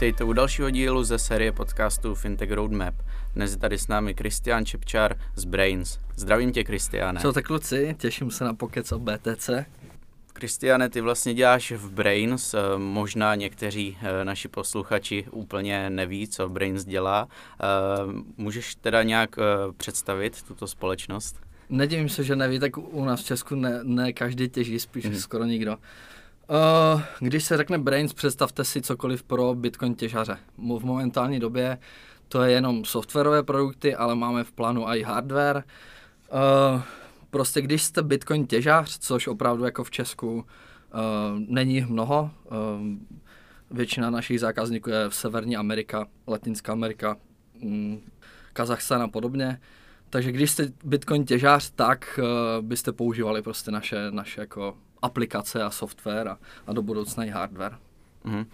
Vítejte u dalšího dílu ze série podcastů Fintech Roadmap. Dnes je tady s námi Kristian Čepčar z Brains. Zdravím tě, Kristiane. Co tak kluci, těším se na pokec o BTC. Kristiane, ty vlastně děláš v Brains, eh, možná někteří eh, naši posluchači úplně neví, co Brains dělá. Eh, můžeš teda nějak představit tuto společnost? Nedivím se, že neví, tak u nás v Česku ne, ne každý těží, spíš mm. skoro nikdo. Uh, když se řekne Brains, představte si cokoliv pro Bitcoin těžaře. V momentální době to je jenom softwarové produkty, ale máme v plánu i hardware. Uh, prostě když jste Bitcoin těžař, což opravdu jako v Česku uh, není mnoho, uh, většina našich zákazníků je v Severní Amerika, Latinská Amerika, um, Kazachstán a podobně, takže když jste Bitcoin těžář, tak uh, byste používali prostě naše, naše jako aplikace a software a, a do budoucna i hardware. Mm. Uh,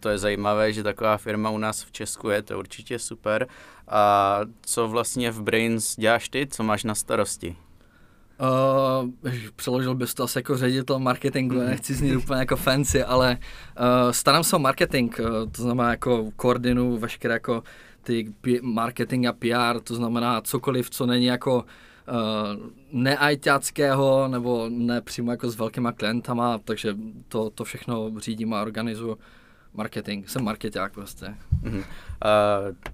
to je zajímavé, že taková firma u nás v Česku je, to je určitě super. A co vlastně v Brains děláš ty, co máš na starosti? Uh, přeložil bys to asi jako ředitel marketingu, mm. nechci znít úplně jako fancy, ale uh, starám se o marketing, uh, to znamená jako koordinu veškeré jako ty marketing a PR, to znamená cokoliv, co není jako uh, neajťáckého nebo ne přímo jako s velkýma klientama, takže to, to všechno řídím a organizuju marketing, jsem marketák prostě. Uh-huh. Uh,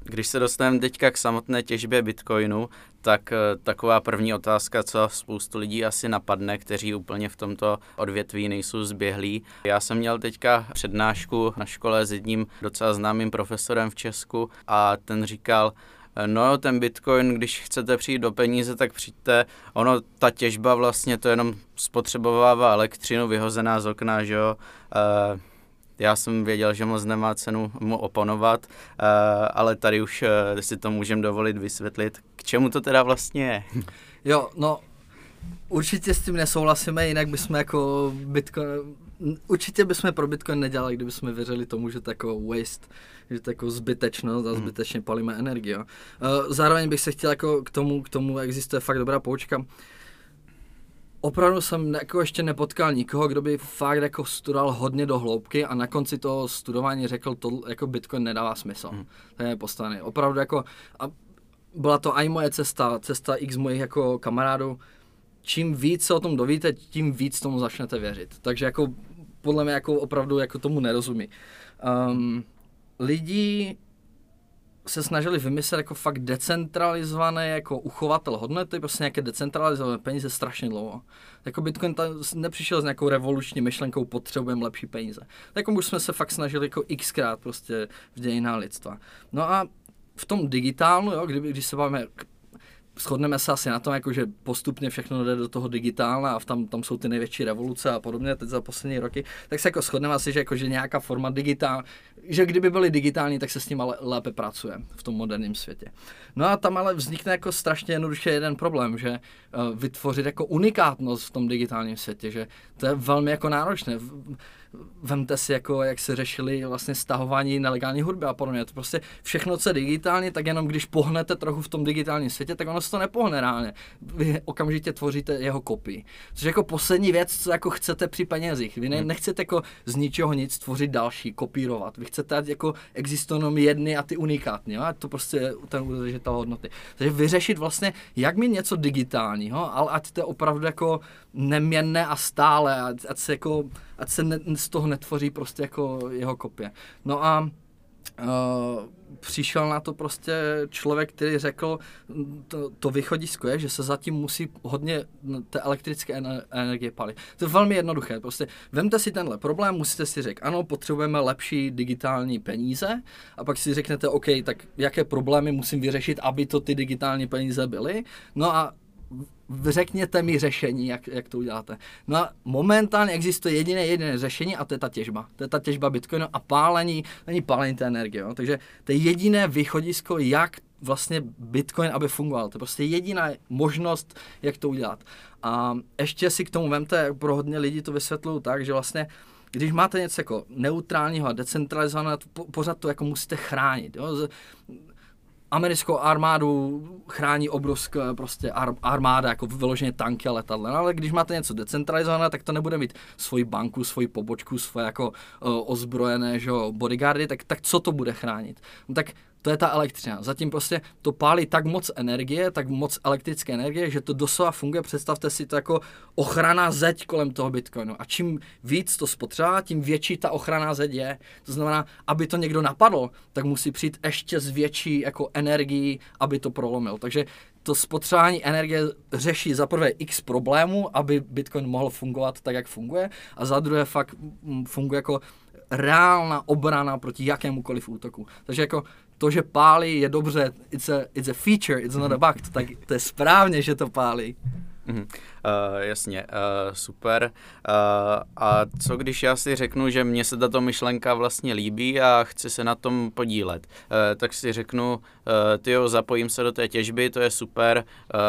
když se dostaneme teďka k samotné těžbě Bitcoinu, tak uh, taková první otázka, co spoustu lidí asi napadne, kteří úplně v tomto odvětví nejsou zběhlí. Já jsem měl teďka přednášku na škole s jedním docela známým profesorem v Česku a ten říkal, No ten Bitcoin, když chcete přijít do peníze, tak přijďte. Ono, ta těžba vlastně to jenom spotřebovává elektřinu vyhozená z okna, že jo. Uh, já jsem věděl, že moc nemá cenu mu oponovat, uh, ale tady už uh, si to můžeme dovolit vysvětlit, k čemu to teda vlastně je. Jo, no určitě s tím nesouhlasíme, jinak bychom jako Bitcoin, určitě bychom pro Bitcoin nedělali, kdybychom věřili tomu, že to jako waste, že to jako zbytečnost a hmm. zbytečně palíme energii. Uh, zároveň bych se chtěl jako k tomu, k tomu existuje fakt dobrá poučka opravdu jsem jako ještě nepotkal nikoho, kdo by fakt jako studoval hodně do hloubky a na konci toho studování řekl, to jako Bitcoin nedává smysl. Hmm. To je postavený. Opravdu jako, a byla to i moje cesta, cesta x mojich jako kamarádů. Čím víc se o tom dovíte, tím víc tomu začnete věřit. Takže jako podle mě jako opravdu jako tomu nerozumí. Um, lidi se snažili vymyslet jako fakt decentralizované jako uchovatel hodnoty, prostě nějaké decentralizované peníze strašně dlouho. Jako Bitcoin ta nepřišel s nějakou revoluční myšlenkou, potřebujeme lepší peníze. Tak už jsme se fakt snažili jako xkrát prostě v dějinách lidstva. No a v tom digitálnu, jo, kdyby, když se bavíme shodneme se asi na tom, jako, že postupně všechno jde do toho digitálna a tam, tam jsou ty největší revoluce a podobně teď za poslední roky, tak se jako shodneme asi, že, jako, že nějaká forma digitál, že kdyby byly digitální, tak se s tím ale lépe pracuje v tom moderním světě. No a tam ale vznikne jako strašně jednoduše jeden problém, že uh, vytvořit jako unikátnost v tom digitálním světě, že to je velmi jako náročné vemte si, jako, jak se řešili vlastně stahování nelegální hudby a podobně. To prostě všechno, co je digitálně, tak jenom když pohnete trochu v tom digitálním světě, tak ono se to nepohne reálně. Vy okamžitě tvoříte jeho kopii. Což je jako poslední věc, co jako chcete při penězích. Vy ne, hmm. nechcete jako z ničeho nic tvořit další, kopírovat. Vy chcete, jako existují jenom jedny a ty unikátní. Jo? A to prostě je ten udržitel hodnoty. Takže vyřešit vlastně, jak mi něco digitálního, ale ať to je opravdu jako neměnné a stále, ať, ať se jako ať se ne, z toho netvoří prostě jako jeho kopie. No a Uh, přišel na to prostě člověk, který řekl, to, to východisko je, že se zatím musí hodně té elektrické energie palit. To je velmi jednoduché. Prostě vemte si tenhle problém, musíte si říct, ano, potřebujeme lepší digitální peníze a pak si řeknete, OK, tak jaké problémy musím vyřešit, aby to ty digitální peníze byly. No a řekněte mi řešení, jak, jak to uděláte. No a momentálně existuje jediné jediné řešení a to je ta těžba. To je ta těžba Bitcoinu a pálení, není pálení té energie. Jo? Takže to je jediné východisko, jak vlastně Bitcoin, aby fungoval. To je prostě jediná možnost, jak to udělat. A ještě si k tomu vemte, pro hodně lidí to vysvětluju tak, že vlastně když máte něco jako neutrálního a decentralizovaného, pořád to jako musíte chránit. Jo? Americkou armádu chrání obrovská prostě ar, armáda, jako vyloženě tanky a letadla. No, ale když máte něco decentralizované, tak to nebude mít svoji banku, svoji pobočku, svoje jako uh, ozbrojené že, bodyguardy, tak, tak co to bude chránit? No, tak to je ta elektřina. Zatím prostě to pálí tak moc energie, tak moc elektrické energie, že to doslova funguje. Představte si to jako ochrana zeď kolem toho Bitcoinu. A čím víc to spotřebá, tím větší ta ochrana zeď je. To znamená, aby to někdo napadl, tak musí přijít ještě s větší jako energií, aby to prolomil. Takže to spotřebování energie řeší za prvé x problémů, aby Bitcoin mohl fungovat tak, jak funguje, a za druhé fakt funguje jako reálná obrana proti jakémukoliv útoku. Takže jako to, že pálí, je dobře, it's a, it's a feature, it's not a bug, tak to je správně, že to pálí. Uh, jasně, uh, super. Uh, a co když já si řeknu, že mně se tato myšlenka vlastně líbí a chci se na tom podílet, uh, tak si řeknu, uh, ty jo, zapojím se do té těžby, to je super. Uh,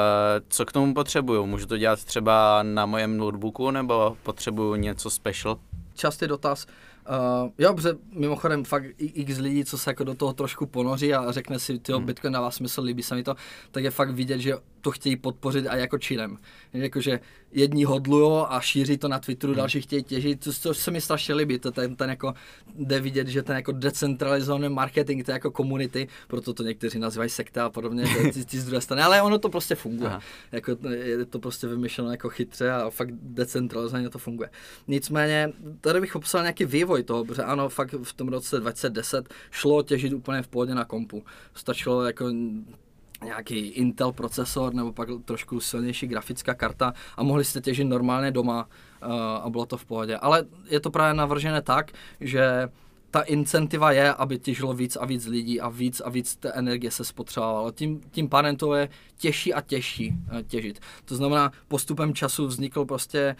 co k tomu potřebuju? Můžu to dělat třeba na mojem notebooku nebo potřebuju něco special? Častý dotaz. Uh, Uh, jo, protože mimochodem fakt x lidí, co se jako do toho trošku ponoří a řekne si, ty hmm. Bitcoin dává smysl, líbí se mi to, tak je fakt vidět, že to chtějí podpořit a jako činem. Jakože jedni hodlují a šíří to na Twitteru, hmm. další chtějí těžit, což, což se mi strašně líbí, to ten, ten jako, jde vidět, že ten jako decentralizovaný marketing, to je jako komunity, proto to někteří nazývají sekta a podobně, ty, ty z druhé strany, ale ono to prostě funguje. Aha. Jako, je to prostě vymyšleno jako chytře a fakt decentralizovaně to funguje. Nicméně, tady bych popsal nějaký vývoj toho, protože ano, fakt v tom roce 2010 šlo těžit úplně v pohodě na kompu. Stačilo jako nějaký Intel procesor nebo pak trošku silnější grafická karta a mohli jste těžit normálně doma uh, a bylo to v pohodě. Ale je to právě navržené tak, že ta incentiva je, aby těžilo víc a víc lidí a víc a víc té energie se spotřebovalo. Tím, tím pádem to je těžší a těžší uh, těžit. To znamená, postupem času vznikl prostě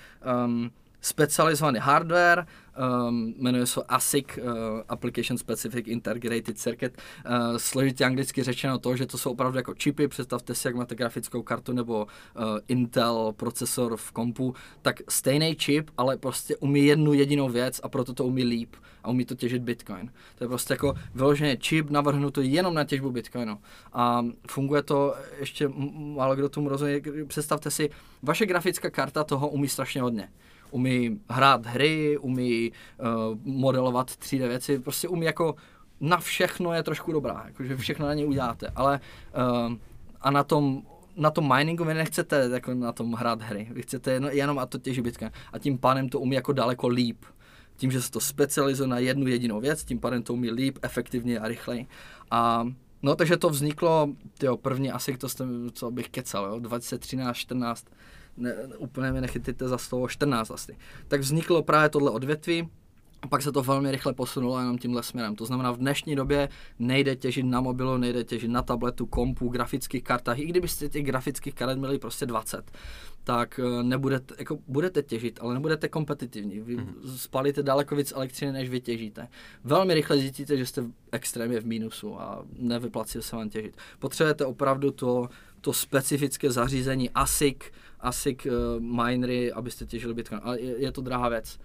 um, specializovaný hardware, um, jmenuje se ASIC, uh, Application Specific Integrated Circuit, uh, složitě anglicky řečeno to, že to jsou opravdu jako čipy, představte si, jak máte grafickou kartu nebo uh, Intel procesor v kompu, tak stejný čip, ale prostě umí jednu jedinou věc a proto to umí líp a umí to těžit Bitcoin. To je prostě jako vyloženě čip navrhnutý jenom na těžbu Bitcoinu. A funguje to, ještě málo kdo tomu rozumí, představte si, vaše grafická karta toho umí strašně hodně umí hrát hry, umí uh, modelovat 3D věci, prostě umí jako na všechno je trošku dobrá, jakože všechno na ně uděláte, ale uh, a na tom na tom miningu vy nechcete jako na tom hrát hry, vy chcete jenom, jenom a to těží Bitcoin a tím pádem to umí jako daleko líp. Tím, že se to specializuje na jednu jedinou věc, tím pádem to umí líp, efektivně a rychleji. A no, takže to vzniklo, tyjo, první asi to jste, co bych kecal, jo, 2013, 14, ne, úplně mi nechytíte za slovo 14 asi. Tak vzniklo právě tohle odvětví, a pak se to velmi rychle posunulo jenom tímhle směrem. To znamená, v dnešní době nejde těžit na mobilu, nejde těžit na tabletu, kompu, grafických kartách. I kdybyste těch grafických karet měli prostě 20, tak eh, nebudete, jako budete těžit, ale nebudete kompetitivní. Vy mm-hmm. spalíte daleko víc elektřiny, než vy těžíte. Velmi rychle zjistíte, že jste extrémně v mínusu a nevyplací se vám těžit. Potřebujete opravdu to, to specifické zařízení ASIC, ASIC uh, minery, abyste těžili Bitcoin. Ale je, je to drahá věc.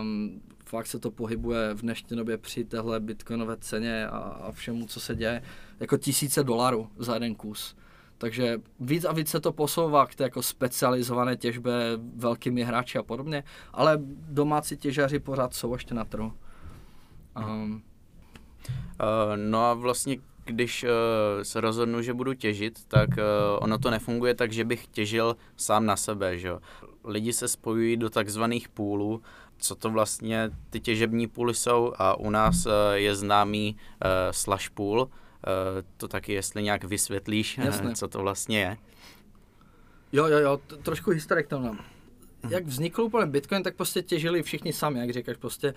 Um, fakt se to pohybuje v dnešní době při téhle bitcoinové ceně a, a všemu, co se děje, jako tisíce dolarů za jeden kus. Takže víc a víc se to posouvá k té jako specializované těžbě velkými hráči a podobně, ale domácí těžaři pořád jsou ještě na trhu. Um, no a vlastně když uh, se rozhodnu, že budu těžit, tak uh, ono to nefunguje tak, že bych těžil sám na sebe, že Lidi se spojují do takzvaných půlů, co to vlastně ty těžební půly jsou? A u nás uh, je známý uh, slash pool, uh, to taky jestli nějak vysvětlíš, Jasne. co to vlastně je. Jo, jo, jo, trošku historik tam nám jak vznikl úplně Bitcoin, tak prostě těžili všichni sami, jak říkáš, prostě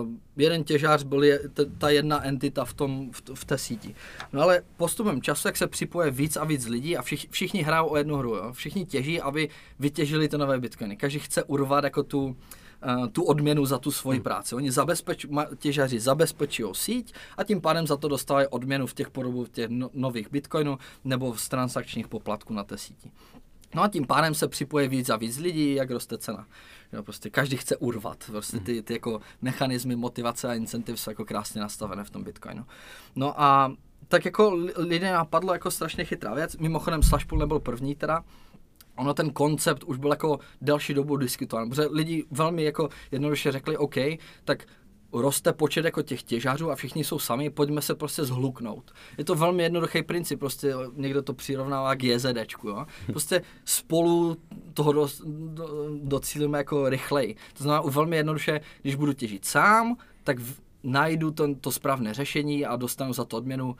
uh, jeden těžář byl je, t, ta jedna entita v, tom, v, v té síti. No ale postupem času, jak se připoje víc a víc lidí a všich, všichni hrajou o jednu hru, jo? všichni těží, aby vytěžili ty nové Bitcoiny. Každý chce urvat jako tu, uh, tu odměnu za tu svoji hmm. práci. Oni zabezpeč, těžaři zabezpečí síť a tím pádem za to dostávají odměnu v těch podobu těch no, nových bitcoinů nebo z transakčních poplatků na té síti. No a tím pádem se připoje víc a víc lidí, jak roste cena. Jo, prostě každý chce urvat. Prostě ty, ty jako mechanismy motivace a incentiv jsou jako krásně nastavené v tom Bitcoinu. No a tak jako lidé napadlo jako strašně chytrá věc. Mimochodem Slashpool nebyl první teda, ono ten koncept už byl jako delší dobu diskutován, protože lidi velmi jako jednoduše řekli, OK, tak roste počet jako těch těžařů a všichni jsou sami, pojďme se prostě zhluknout. Je to velmi jednoduchý princip, prostě někdo to přirovnává k JZDčku, jo. Prostě spolu toho do, do, docílíme jako rychleji. To znamená u velmi jednoduše, když budu těžit sám, tak v, najdu to, to správné řešení a dostanu za to odměnu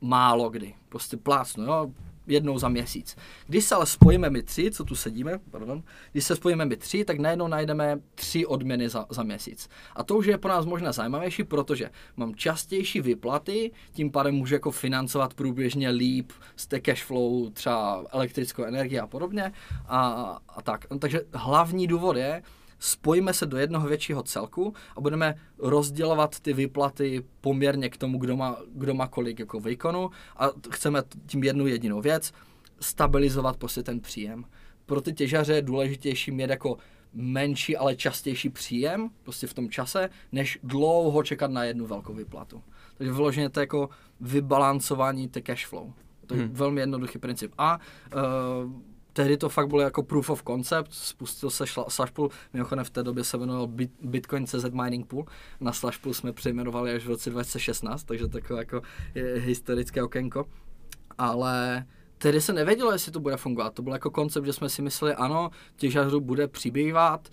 málo kdy. Prostě plácnu, jo jednou za měsíc. Když se ale spojíme my tři, co tu sedíme, pardon, když se spojíme my tři, tak najednou najdeme tři odměny za, za měsíc. A to už je pro nás možná zajímavější, protože mám častější vyplaty, tím pádem můžu jako financovat průběžně líp z té cash flow, třeba elektrickou energii a podobně. A, a tak. No, takže hlavní důvod je, spojíme se do jednoho většího celku a budeme rozdělovat ty výplaty poměrně k tomu, kdo má, kdo má kolik jako výkonu a chceme tím jednu jedinou věc, stabilizovat prostě ten příjem. Pro ty těžaře je důležitější mít jako menší, ale častější příjem prostě v tom čase, než dlouho čekat na jednu velkou výplatu. Takže vyloženě to je jako vybalancování té cash flow. To je hmm. velmi jednoduchý princip. A uh, tehdy to fakt bylo jako proof of concept, spustil se Slashpool, mimochodem v té době se jmenoval Bitcoin CZ Mining Pool, na Slashpool jsme přejmenovali až v roce 2016, takže takové jako historické okénko, ale tehdy se nevědělo, jestli to bude fungovat, to byl jako koncept, že jsme si mysleli, ano, těžařů bude přibývat,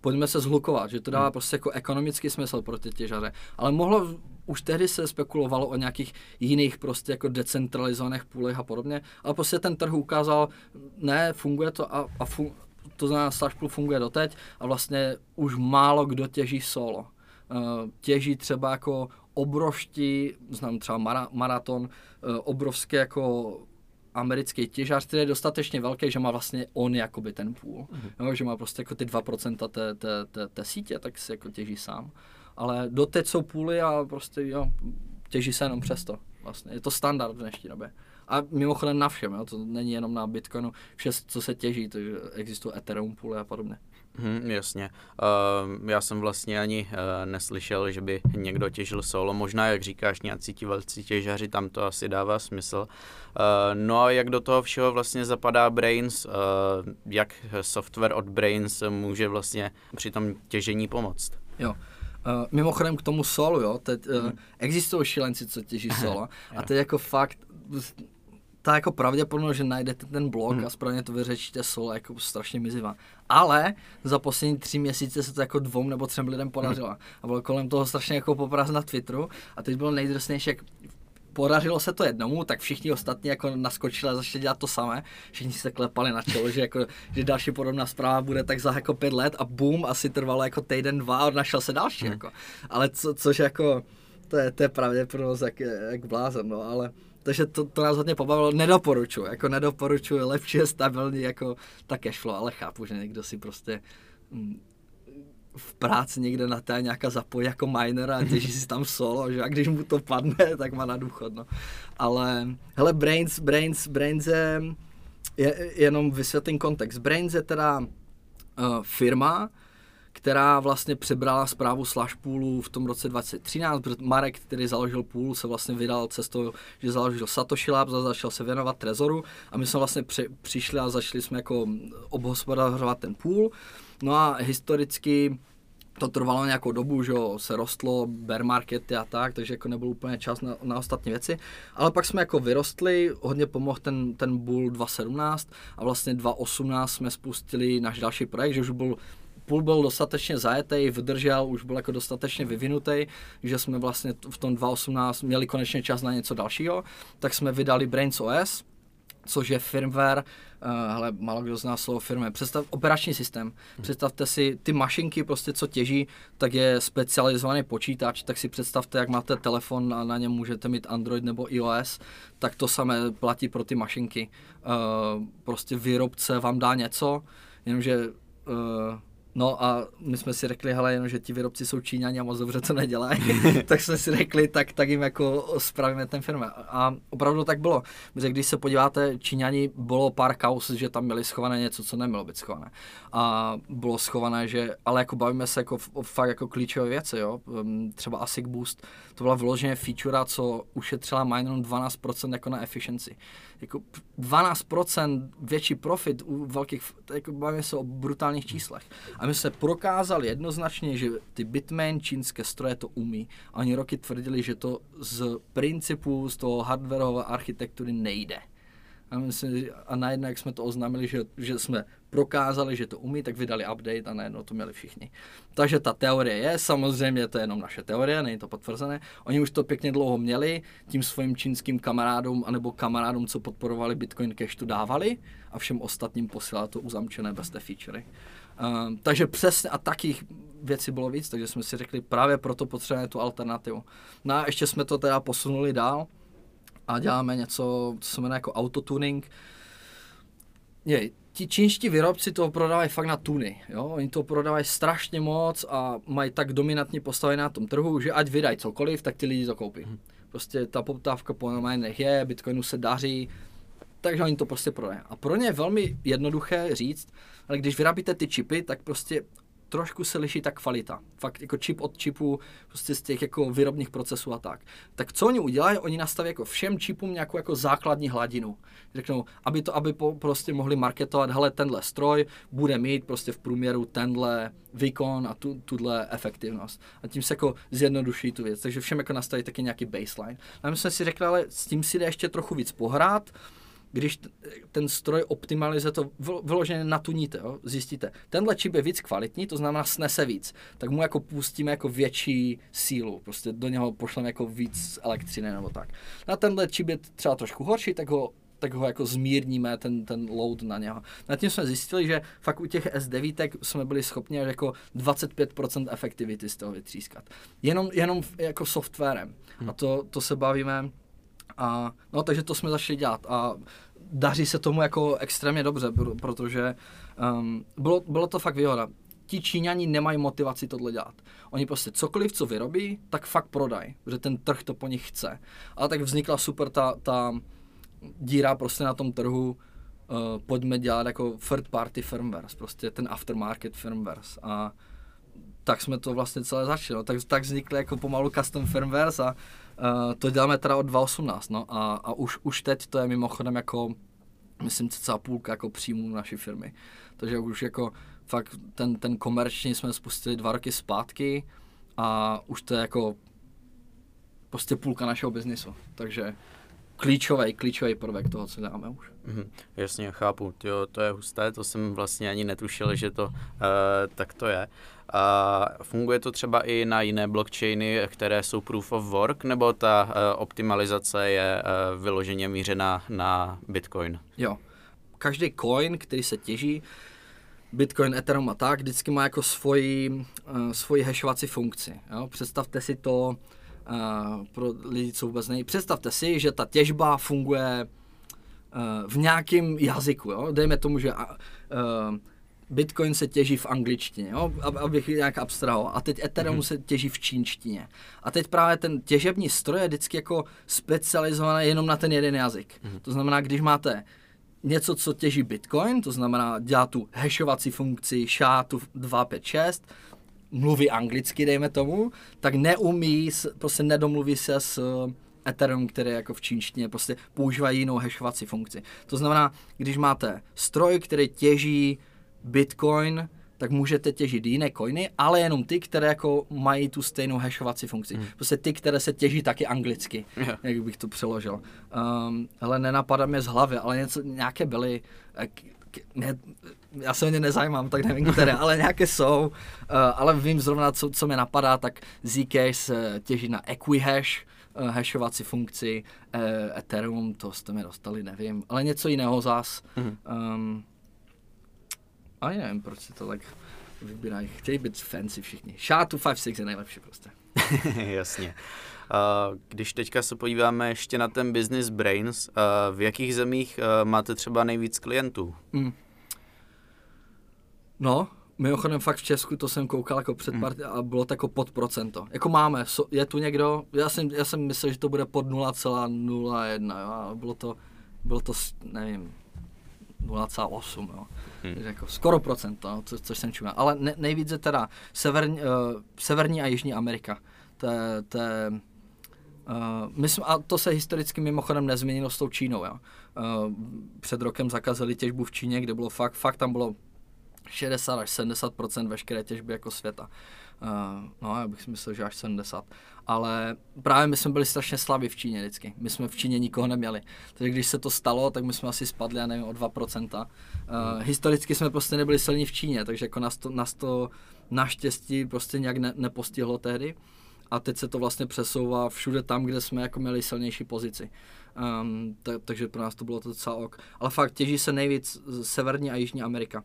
pojďme se zhlukovat, že to dává hmm. prostě jako ekonomický smysl pro ty těžaře. Ale mohlo, už tehdy se spekulovalo o nějakých jiných prostě jako decentralizovaných půlech a podobně, ale prostě ten trh ukázal, ne, funguje to a, a fun, to znamená Slashpool funguje doteď a vlastně už málo kdo těží solo. Uh, těží třeba jako obrovští, znám třeba mara, maraton, uh, obrovské jako americký těžář, který je dostatečně velký, že má vlastně on jakoby ten půl. Mm-hmm. Jo, že má prostě jako ty 2% té, té, té, té sítě, tak si jako těží sám. Ale doteď jsou půly a prostě jo, těží se jenom přesto. Vlastně. Je to standard v dnešní době. A mimochodem na všem, jo? to není jenom na Bitcoinu, vše, co se těží, takže existují Ethereum půly a podobně. Hmm, jasně. Uh, já jsem vlastně ani uh, neslyšel, že by někdo těžil solo. Možná, jak říkáš, nějací ti velcí těžaři, tam to asi dává smysl. Uh, no a jak do toho všeho vlastně zapadá Brains, uh, jak software od Brains může vlastně při tom těžení pomoct? Jo. Uh, mimochodem k tomu solu, jo, teď uh, hmm. existují šilenci, co těží solo a teď jako fakt ta jako pravděpodobnost, že najdete ten blog hmm. a správně to vyřečíte solo, jako strašně mizivá. Ale za poslední tři měsíce se to jako dvou nebo třem lidem podařilo. Hmm. A bylo kolem toho strašně jako popraz na Twitteru. A teď bylo nejdrsnější, jak podařilo se to jednomu, tak všichni ostatní jako naskočili a začali dělat to samé. Všichni se klepali na čelo, že, jako, že další podobná zpráva bude tak za jako pět let a boom, asi trvalo jako týden, dva a našel se další. Hmm. Jako. Ale co, což jako, to je, to je pravděpodobnost jak, jak blázen, no, ale takže to, to nás hodně pobavilo, nedoporučuji, jako nedoporučuji, lepší je stabilní jako ta cashflow, ale chápu, že někdo si prostě mm, v práci někde na té nějaká zapojí jako miner a těží si tam solo, že a když mu to padne, tak má na důchod, no. Ale, hele, Brains, Brains, Brains je, je jenom vysvětlím kontext. Brains je teda uh, firma, která vlastně přebrala zprávu Slashpoolu v tom roce 2013, protože Marek, který založil půl, se vlastně vydal cestou, že založil Satoshi Labs a začal se věnovat Trezoru a my jsme vlastně při, přišli a začali jsme jako obhospodařovat ten půl. No a historicky to trvalo nějakou dobu, že se rostlo, bear markety a tak, takže jako nebyl úplně čas na, na ostatní věci. Ale pak jsme jako vyrostli, hodně pomohl ten, ten bull 2017 a vlastně 2018 jsme spustili náš další projekt, že už byl půl byl dostatečně zajetý, vydržel, už byl jako dostatečně vyvinutý, že jsme vlastně v tom 2018 měli konečně čas na něco dalšího, tak jsme vydali Brains OS, což je firmware, uh, hele, málo kdo zná slovo firmware, představ, operační systém. Hmm. Představte si, ty mašinky prostě, co těží, tak je specializovaný počítač, tak si představte, jak máte telefon a na něm můžete mít Android nebo iOS, tak to samé platí pro ty mašinky. Uh, prostě výrobce vám dá něco, jenomže uh, No a my jsme si řekli, hele, jenom, že ti výrobci jsou Číňani a moc dobře to nedělají, tak jsme si řekli, tak, tak jim jako spravíme ten firma. A opravdu tak bylo. Protože když se podíváte, Číňani bylo pár kaus, že tam měli schované něco, co nemělo být schované. A bylo schované, že, ale jako bavíme se jako o fakt jako klíčové věci, jo. Ehm, třeba ASIC Boost, to byla vloženě feature, co ušetřila jenom 12% jako na efficiency. Jako 12% větší profit u velkých, jako bavíme se o brutálních číslech. A my se prokázali jednoznačně, že ty Bitmain čínské stroje to umí. A oni roky tvrdili, že to z principu, z toho hardwareové architektury nejde. A, myslím, a najednou, jak jsme to oznámili, že, že jsme prokázali, že to umí, tak vydali update a najednou to měli všichni. Takže ta teorie je, samozřejmě to je jenom naše teorie, není to potvrzené. Oni už to pěkně dlouho měli, tím svým čínským kamarádům anebo kamarádům, co podporovali Bitcoin Cash, tu dávali a všem ostatním posílali to uzamčené bez té featurey. Uh, takže přesně a takých věcí bylo víc, takže jsme si řekli, právě proto potřebujeme tu alternativu. No a ještě jsme to teda posunuli dál a děláme něco, co se jmenuje jako autotuning. Je, ti čínští výrobci toho prodávají fakt na tuny, jo? oni to prodávají strašně moc a mají tak dominantní postavy na tom trhu, že ať vydají cokoliv, tak ty lidi to koupí. Hmm. Prostě ta poptávka po normálních je, Bitcoinu se daří, takže oni to prostě prodají. A pro ně je velmi jednoduché říct, ale když vyrábíte ty čipy, tak prostě trošku se liší ta kvalita. Fakt jako čip od čipu, prostě z těch jako výrobních procesů a tak. Tak co oni udělají? Oni nastaví jako všem čipům nějakou jako základní hladinu. Řeknou, aby to, aby po, prostě mohli marketovat, hele, tenhle stroj bude mít prostě v průměru tenhle výkon a tu, tuhle efektivnost. A tím se jako zjednoduší tu věc. Takže všem jako nastaví taky nějaký baseline. A my jsme si řekli, ale s tím si jde ještě trochu víc pohrát, když ten stroj optimalizuje to vyloženě natuníte, jo? zjistíte, tenhle čip je víc kvalitní, to znamená snese víc, tak mu jako pustíme jako větší sílu, prostě do něho pošleme jako víc elektřiny nebo tak. Na tenhle čip je třeba trošku horší, tak ho tak ho jako zmírníme, ten, ten load na něho. Na tím jsme zjistili, že fakt u těch S9 jsme byli schopni jako 25% efektivity z toho vytřískat. Jenom, jenom jako softwarem. Hmm. A to, to se bavíme a, no, takže to jsme začali dělat a daří se tomu jako extrémně dobře, protože um, bylo, bylo to fakt výhoda. Ti Číňani nemají motivaci tohle dělat. Oni prostě cokoliv, co vyrobí, tak fakt prodají, protože ten trh to po nich chce. Ale tak vznikla super ta, ta díra prostě na tom trhu, uh, pojďme dělat jako third party firmwares, prostě ten aftermarket firmwares. A tak jsme to vlastně celé začali. No. Tak, tak vznikly jako pomalu custom firmwares a uh, to děláme teda od 2018. No. A, a už, už teď to je mimochodem jako, myslím, cca půlka jako příjmů naší firmy. Takže už jako fakt ten, ten komerční jsme spustili dva roky zpátky a už to je jako prostě půlka našeho biznisu. Takže klíčový, klíčový prvek toho, co děláme už. Mm, jasně, chápu. Jo, to je husté, to jsem vlastně ani netušil, že to uh, tak to je. A funguje to třeba i na jiné blockchainy, které jsou proof of work, nebo ta uh, optimalizace je uh, vyloženě mířená na Bitcoin? Jo. Každý coin, který se těží, Bitcoin, Ethereum a tak, vždycky má jako svoji, uh, svoji hashovací funkci. Jo? Představte si to uh, pro lidi, co vůbec nejí. Představte si, že ta těžba funguje uh, v nějakém jazyku. Jo? Dejme tomu, že uh, Bitcoin se těží v angličtině, jo? abych nějak abstrahoval. A teď Ethereum mm-hmm. se těží v čínštině. A teď právě ten těžební stroj je vždycky jako specializovaný jenom na ten jeden jazyk. Mm-hmm. To znamená, když máte něco, co těží Bitcoin, to znamená dělá tu hashovací funkci SHA-256, mluví anglicky, dejme tomu, tak neumí, prostě nedomluví se s Ethereum, který je jako v čínštině, prostě používají jinou hashovací funkci. To znamená, když máte stroj, který těží Bitcoin, tak můžete těžit jiné coiny, ale jenom ty, které jako mají tu stejnou hashovací funkci. Hmm. Prostě ty, které se těží taky anglicky, yeah. jak bych to přeložil. Um, ale nenapadá mě z hlavy, ale něco, nějaké byly, eh, ne, já se o ně nezajímám, tak nevím které, ale nějaké jsou. Uh, ale vím zrovna, co, co mě napadá, tak Zcash se těží na Equihash, uh, hashovací funkci, uh, Ethereum, to jste mi dostali, nevím, ale něco jiného zás. Mm. Um, ale nevím, proč si to tak vybírají. Chtějí být fancy všichni. SHA-256 je nejlepší prostě. Jasně. Uh, když teďka se podíváme ještě na ten business brains, uh, v jakých zemích uh, máte třeba nejvíc klientů? Mm. No, Mimochodem fakt v Česku to jsem koukal jako před pár a bylo to jako pod procento. Jako máme, so, je tu někdo, já jsem, já jsem myslel, že to bude pod 0,01, jo, a bylo to, bylo to, nevím, 0,8, jo. Hmm. Jako skoro procento, no, co, což jsem čuměl. Ale ne, nejvíc je teda severní, uh, severní a jižní Amerika. To je, to je Uh, my jsme, a to se historicky mimochodem nezměnilo s tou Čínou. Jo. Uh, před rokem zakázali těžbu v Číně, kde bylo fakt, fakt tam bylo 60 až 70% veškeré těžby jako světa. Uh, no, já bych si myslel, že až 70. Ale právě my jsme byli strašně slaví v Číně vždycky. My jsme v Číně nikoho neměli. Takže když se to stalo, tak my jsme asi spadli, já nevím, o 2%. Uh, historicky jsme prostě nebyli silní v Číně, takže jako nás to, nás to naštěstí prostě nějak ne, nepostihlo tehdy. A teď se to vlastně přesouvá všude tam, kde jsme jako měli silnější pozici. Um, ta, takže pro nás to bylo to docela ok. Ale fakt těží se nejvíc Severní a Jižní Amerika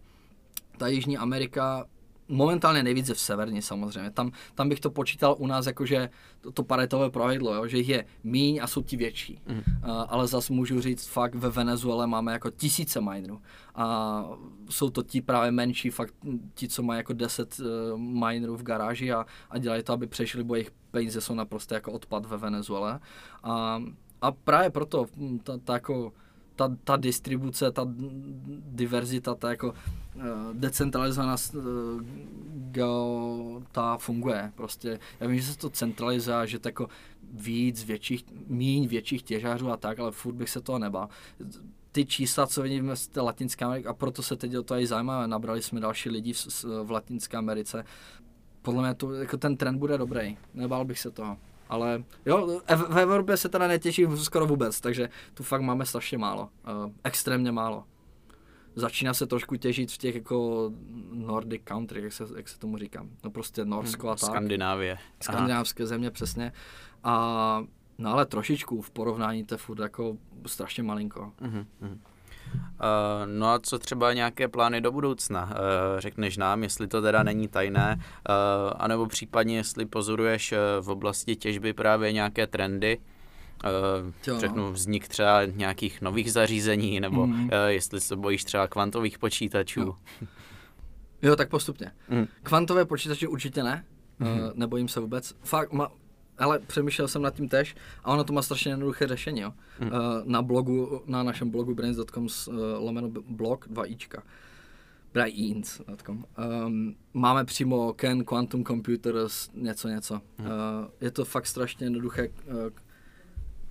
ta Jižní Amerika momentálně nejvíce v severní samozřejmě. Tam, tam bych to počítal u nás jakože to, to paretové pravidlo, jo, že jich je míň a jsou ti větší. Mm. Uh, ale zase můžu říct, fakt ve Venezuele máme jako tisíce minerů. A jsou to ti právě menší, fakt ti, co mají jako 10 uh, minerů v garáži a, a dělají to, aby přežili, bo jejich peníze jsou naprosto jako odpad ve Venezuele. A, a právě proto hm, ta, ta jako ta, ta distribuce, ta diverzita, ta jako uh, decentralizovaná geo, ta funguje prostě. Já vím, že se to centralizuje, že to jako víc větších, míň větších těžářů a tak, ale furt bych se toho nebál. Ty čísla, co vidíme z té Latinské Ameriky, a proto se teď o to i zajímáme, nabrali jsme další lidi v, v Latinské Americe. Podle mě to, jako ten trend bude dobrý, nebál bych se toho. Ale jo, v, Evropě se teda netěším skoro vůbec, takže tu fakt máme strašně málo. Uh, extrémně málo. Začíná se trošku těžit v těch jako Nordic country, jak se, jak se tomu říká. No prostě Norsko a tak. Skandinávie. Skandinávské Aha. země, přesně. A no ale trošičku v porovnání to je furt jako strašně malinko. Uh-huh, uh-huh. Uh, no a co třeba nějaké plány do budoucna? Uh, řekneš nám, jestli to teda není tajné, uh, anebo případně jestli pozoruješ v oblasti těžby právě nějaké trendy, jo, řeknu no. vznik třeba nějakých nových zařízení, nebo mm. jestli se bojíš třeba kvantových počítačů. Jo, jo tak postupně. Mm. Kvantové počítače určitě ne, mm. nebojím se vůbec. Fakt, ma, ale přemýšlel jsem nad tím tež a ono to má strašně jednoduché řešení. Jo. Hmm. Na blogu, na našem blogu brains.com uh, lomeno blog 2ička brains.com um, máme přímo Ken Quantum Computers něco něco. Hmm. Uh, je to fakt strašně jednoduché uh,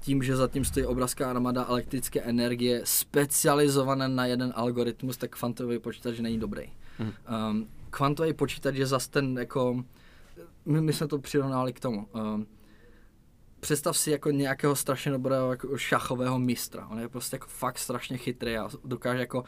tím, že zatím stojí obrazká armada elektrické energie specializované na jeden algoritmus, tak kvantový počítač není dobrý. Hmm. Um, kvantový počítač je zase ten jako my, my jsme to přirovnali k tomu. Um, představ si jako nějakého strašně dobrého jako šachového mistra. On je prostě jako fakt strašně chytrý a dokáže jako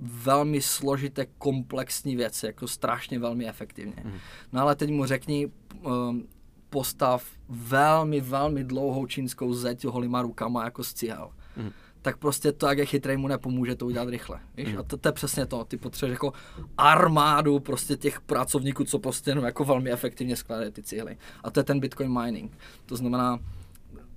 velmi složité, komplexní věci, jako strašně velmi efektivně. Mm. No ale teď mu řekni, um, postav velmi, velmi dlouhou čínskou zeď holýma rukama jako z cihel. Mm tak prostě to, jak je chytrý, mu nepomůže to udělat rychle. Víš? Mm. A to, to, je přesně to. Ty potřebuješ jako armádu prostě těch pracovníků, co prostě jenom jako velmi efektivně skládají ty cihly. A to je ten Bitcoin mining. To znamená,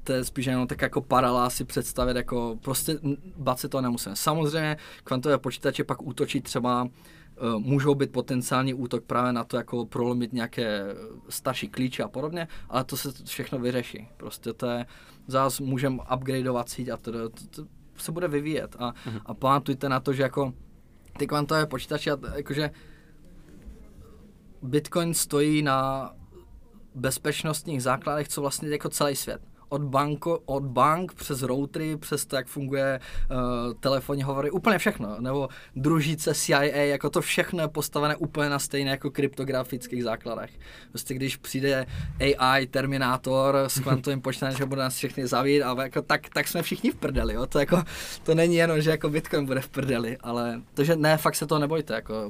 to je spíš jenom tak jako paralela si představit, jako prostě bát se to nemusíme. Samozřejmě kvantové počítače pak útočí třeba uh, můžou být potenciální útok právě na to, jako prolomit nějaké starší klíče a podobně, ale to se všechno vyřeší. Prostě to je, zás můžeme upgradeovat síť a to, to, to se bude vyvíjet. A, uh-huh. a pamatujte na to, že jako ty kvantové počítače, jakože Bitcoin stojí na bezpečnostních základech, co vlastně jako celý svět od, banko, od bank přes routery, přes to, jak funguje uh, telefonní hovory, úplně všechno. Nebo družíce CIA, jako to všechno je postavené úplně na stejné jako kryptografických základech. Prostě když přijde AI, Terminátor s kvantovým počítačem, že bude nás všechny zavít, a jako, tak, tak jsme všichni v prdeli. Jo? To, jako, to není jenom, že jako Bitcoin bude v prdeli, ale takže ne, fakt se to nebojte. Jako,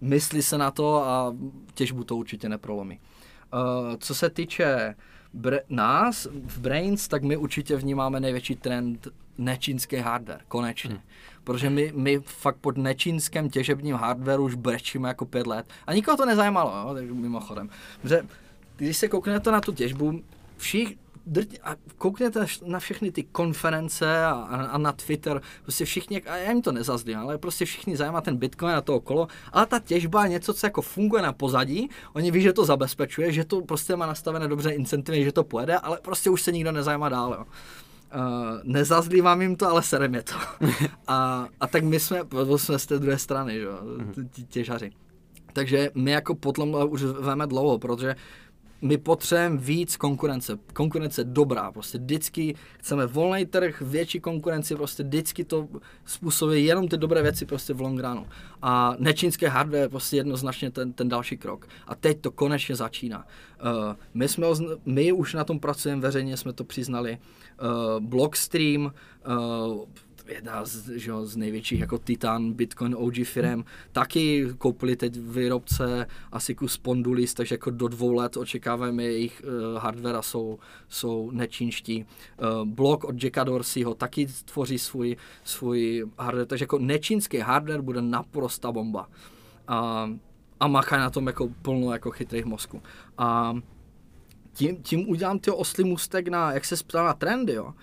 myslí se na to a těžbu to určitě neprolomí. Uh, co se týče Bre- nás v Brains, tak my určitě vnímáme největší trend nečínský hardware, konečně. Hmm. Protože my, my fakt pod nečínském těžebním hardwareu už brečíme jako pět let. A nikoho to nezajímalo, jo, mimochodem. Protože když se kouknete na tu těžbu, všich, drť, a koukněte na všechny ty konference a, a, na Twitter, prostě všichni, a já jim to nezazdím, ale prostě všichni zajímá ten Bitcoin a to okolo, ale ta těžba je něco, co jako funguje na pozadí, oni ví, že to zabezpečuje, že to prostě má nastavené dobře incentivy, že to pojede, ale prostě už se nikdo nezajímá dál. Jo. Uh, nezazlívám jim to, ale sere mě to. a, a tak my jsme, jsme z té druhé strany, že jo, mhm. těžaři. Takže my jako potom už veme dlouho, protože my potřebujeme víc konkurence. Konkurence dobrá, prostě vždycky chceme volný trh, větší konkurenci, prostě vždycky to způsobuje jenom ty dobré věci prostě v long runu. A nečínské hardware je prostě jednoznačně ten, ten další krok. A teď to konečně začíná. Uh, my, jsme, my už na tom pracujeme veřejně, jsme to přiznali. Uh, Blockstream, uh, jedna z, že jo, z největších jako Titan, Bitcoin OG firm, taky koupili teď výrobce asi kus Pondulis, takže jako do dvou let očekáváme jejich uh, hardware jsou, jsou nečínští. Uh, blok od Jacka Dorseyho taky tvoří svůj, svůj hardware, takže jako nečínský hardware bude naprosta bomba. A, a machají na tom jako plno jako chytrých mozků. A tím, tím udělám ty oslý mustek na, jak se ptal na trendy, jo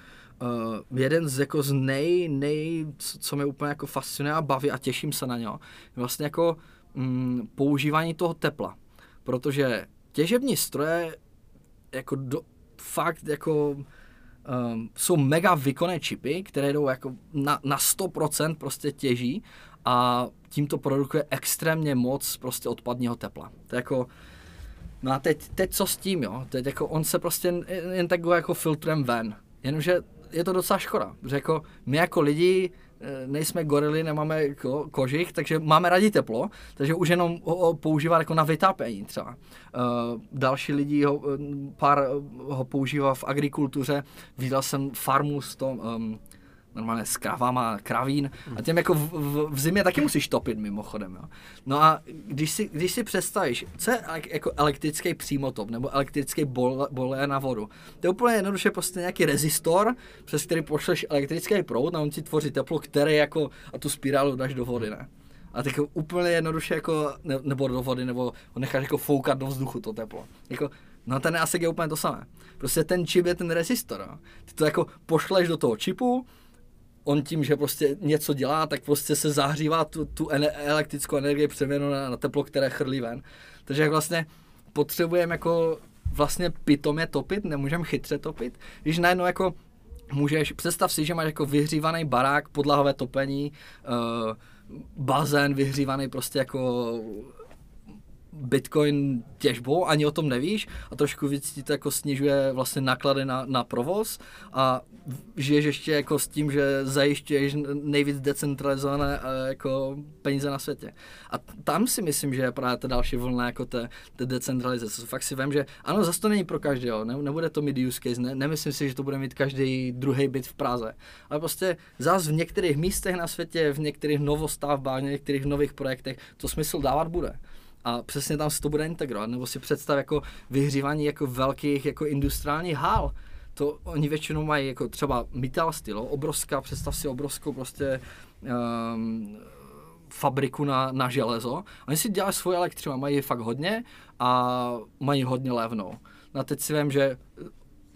uh, jeden z jako z nej, nej, co, co mě úplně jako fascinuje a baví a těším se na něho, vlastně jako mm, používání toho tepla. Protože těžební stroje jako do, fakt jako um, jsou mega výkonné čipy, které jdou jako na, na 100% prostě těží a tím to produkuje extrémně moc prostě odpadního tepla. To je jako, no a teď, teď co s tím, jo? Teď jako on se prostě jen tak go jako filtrem ven. Jenomže je to docela škoda, protože jako my jako lidi eh, nejsme gorily, nemáme ko, kožich, takže máme rádi teplo, takže už jenom ho, ho používá jako na vytápění třeba. Uh, další lidi, ho, eh, pár ho používá v agrikultuře, viděl jsem farmu s tom, um, normálně s kravama, kravín a těm jako v, v, v zimě taky musíš topit mimochodem. Jo. No a když si, když si představíš, co je jako elektrický přímotop nebo elektrický bol, bole na vodu, to je úplně jednoduše prostě nějaký rezistor, přes který pošleš elektrický proud a on ti tvoří teplo, které jako a tu spirálu dáš do vody, ne? A tak úplně jednoduše jako, ne, nebo do vody, nebo ho necháš jako foukat do vzduchu to teplo. Jako, no ten ASIC je úplně to samé. Prostě ten čip je ten rezistor. No. Ty to jako pošleš do toho čipu, on tím, že prostě něco dělá, tak prostě se zahřívá tu, tu elektrickou energii přeměnu na, na teplo, které chrlí ven. Takže jak vlastně potřebujeme jako vlastně pitomě topit, nemůžeme chytře topit, když najednou jako můžeš, představ si, že máš jako vyhřívaný barák, podlahové topení, uh, bazén vyhřívaný prostě jako Bitcoin těžbou, ani o tom nevíš a trošku víc ti to jako snižuje vlastně náklady na, na provoz a žiješ ještě jako s tím, že zajišťuješ nejvíc decentralizované eh, jako peníze na světě. A tam si myslím, že je právě ta další vlna jako té, té decentralizace. Fakt si vím, že ano, zase to není pro každého, ne, nebude to mít use case, ne, nemyslím si, že to bude mít každý druhý byt v Praze, ale prostě zás v některých místech na světě, v některých novostavbách, v některých nových projektech to smysl dávat bude a přesně tam se to bude integrovat. Nebo si představ jako vyhřívání jako velkých jako industriálních hál. To oni většinou mají jako třeba metal styl, obrovská, představ si obrovskou prostě um, fabriku na, na železo. Oni si dělají svoje elektřinu, mají fakt hodně a mají hodně levnou. No a teď si vím, že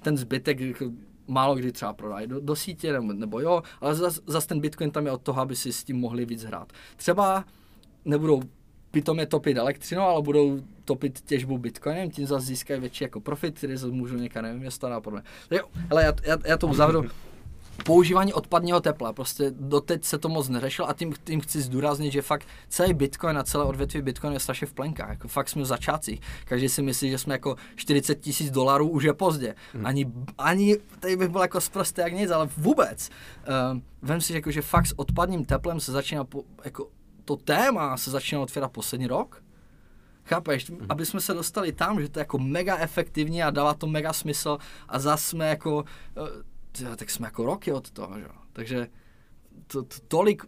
ten zbytek jako málo kdy třeba prodají do, do sítě, nebo, nebo jo, ale zase zas ten Bitcoin tam je od toho, aby si s tím mohli víc hrát. Třeba nebudou pitomně topit elektřinou, ale budou topit těžbu bitcoinem, tím zase získají větší jako profit, který zase můžou někam investovat a podobně. Jo, ale já, já, já to uzavřu. Používání odpadního tepla, prostě doteď se to moc neřešilo a tím, tím chci zdůraznit, že fakt celý Bitcoin a celé odvětví Bitcoin je strašně v plenkách, jako fakt jsme v začátcích. Každý si myslí, že jsme jako 40 tisíc dolarů už je pozdě. Hmm. Ani, ani tady bych byl jako zprostý jak nic, ale vůbec. Uh, vem si, jako, že fakt s odpadním teplem se začíná po, jako to téma se začínalo otvírat poslední rok. Chápeš? Mm. Aby jsme se dostali tam, že to je jako mega efektivní a dává to mega smysl a zase jsme jako, uh, tak jsme jako roky od toho, že? Takže to, to, tolik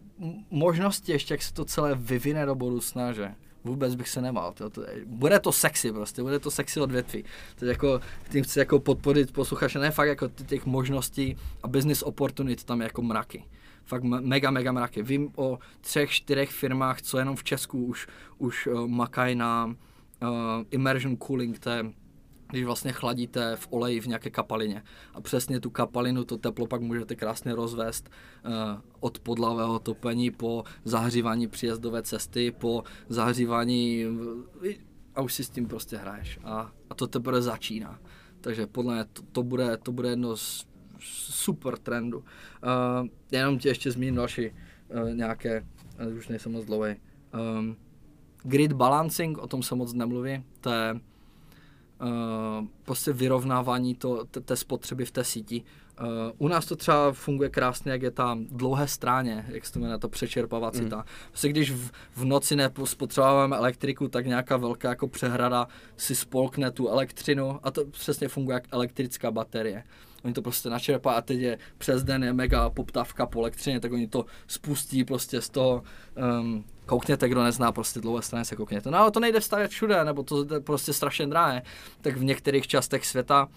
možností ještě, jak se to celé vyvine do budoucna, že vůbec bych se nemal. To, to, bude to sexy prostě, bude to sexy odvětví. To jako, tím chci jako podporit posluchače, ne fakt jako těch možností a business opportunity tam je jako mraky fakt mega, mega mraky. Vím o třech, čtyřech firmách, co jenom v Česku už, už uh, makají na uh, immersion cooling, to je když vlastně chladíte v oleji v nějaké kapalině. A přesně tu kapalinu, to teplo pak můžete krásně rozvést uh, od podlavého topení po zahřívání příjezdové cesty, po zahřívání a už si s tím prostě hraješ. A, a to teprve začíná. Takže podle mě to, to, bude, to bude jedno z super trendu. Uh, jenom ti ještě zmíním další uh, nějaké, uh, už nejsem moc dlouhý. Um, grid balancing, o tom se moc nemluví, to je uh, prostě vyrovnávání to, té spotřeby v té síti. Uh, u nás to třeba funguje krásně, jak je tam dlouhé stráně, jak se to jmenuje, ta přečerpavacita. Mm. Prostě když v, v noci nespotřebujeme elektriku, tak nějaká velká jako přehrada si spolkne tu elektřinu a to přesně funguje jak elektrická baterie. Oni to prostě načerpá a teď je přes den je mega poptávka po elektřině, tak oni to spustí prostě z toho um, koukněte, kdo nezná prostě dlouhé strany, se koukněte. No ale to nejde vstavět všude, nebo to je prostě strašně drahé. Tak v některých částech světa,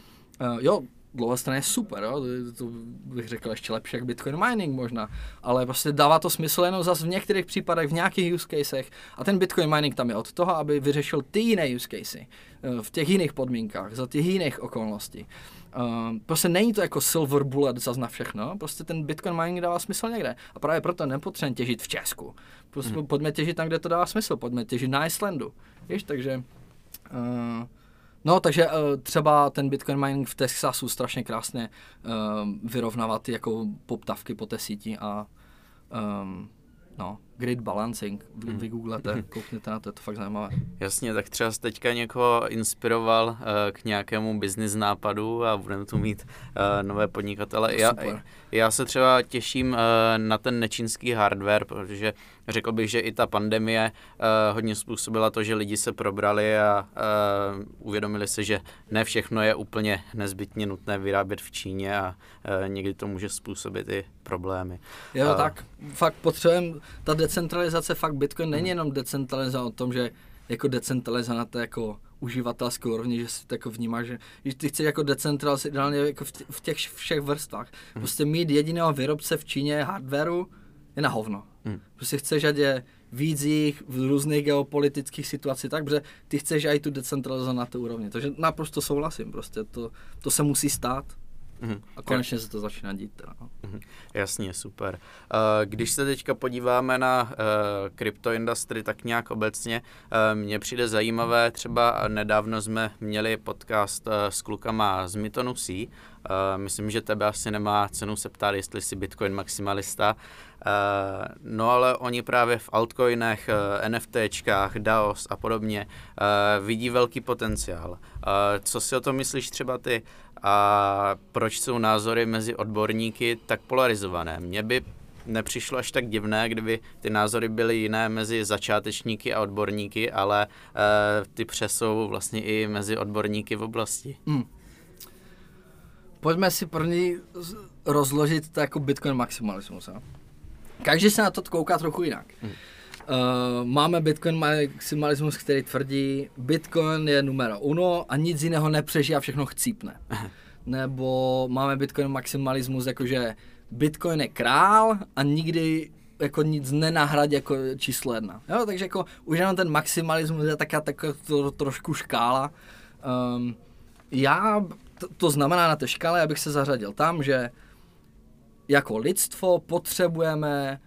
uh, jo, dlouhé strany je super, jo? To, to bych řekl ještě lepší jak Bitcoin mining možná, ale prostě dává to smysl jenom zase v některých případech, v nějakých use casech a ten Bitcoin mining tam je od toho, aby vyřešil ty jiné use casey eh, v těch jiných podmínkách, za těch jiných okolností. Uh, prostě není to jako silver bullet zas na všechno, prostě ten Bitcoin mining dává smysl někde. A právě proto nepotřebujeme těžit v Česku. Prostě hmm. pojďme těžit tam, kde to dává smysl, pojďme těžit na Islandu. Víš, takže... Uh, no, takže uh, třeba ten Bitcoin mining v Texasu strašně krásně uh, vyrovnává ty jako poptavky po té síti a um, no, grid balancing, vy, vy googlete, koukněte na to, je to fakt zajímavé. Jasně, tak třeba jsi teďka někoho inspiroval uh, k nějakému business nápadu a budeme tu mít uh, nové podnikatele. Já, já se třeba těším uh, na ten nečínský hardware, protože řekl bych, že i ta pandemie uh, hodně způsobila to, že lidi se probrali a uh, uvědomili si, že ne všechno je úplně nezbytně nutné vyrábět v Číně a uh, někdy to může způsobit i problémy. Jo, uh, tak fakt potřebujeme ta decentralizace, fakt Bitcoin není jenom decentralizace o tom, že jako decentralizace na to jako uživatelské úrovni, že si to jako vnímáš, že, že ty chceš jako decentralizace ideálně jako v, těch všech vrstvách. Hmm. Prostě mít jediného výrobce v Číně hardwareu je na hovno. Hmm. Prostě chceš, ať je víc jich v různých geopolitických situacích, tak, protože ty chceš aj tu decentralizaci na té úrovni. Takže naprosto souhlasím, prostě to, to se musí stát. Mm-hmm. A konečně se to začíná dít. Teda, mm-hmm. Jasně, super. Uh, když se teďka podíváme na uh, crypto industry, tak nějak obecně uh, mně přijde zajímavé, třeba nedávno jsme měli podcast uh, s klukama z Mytonu C. Uh, myslím, že tebe asi nemá cenu se ptát, jestli jsi Bitcoin maximalista. Uh, no ale oni právě v altcoinech, uh, NFTčkách, DAOs a podobně uh, vidí velký potenciál. Uh, co si o tom myslíš třeba ty? A proč jsou názory mezi odborníky tak polarizované. Mně by nepřišlo až tak divné, kdyby ty názory byly jiné mezi začátečníky a odborníky, ale uh, ty přesou vlastně i mezi odborníky v oblasti. Hmm. Pojďme si první rozložit to jako Bitcoin maximalismus. Jo? Každý se na to kouká trochu jinak. Hmm. Uh, máme Bitcoin maximalismus, který tvrdí, Bitcoin je numero uno a nic jiného nepřežije a všechno chcípne. Nebo máme Bitcoin maximalismus, jakože Bitcoin je král a nikdy jako nic nenahradí jako číslo jedna. Jo, takže jako už jenom ten maximalismus je taká, taká to, trošku škála. Um, já, to, to znamená na té škále, abych se zařadil tam, že jako lidstvo potřebujeme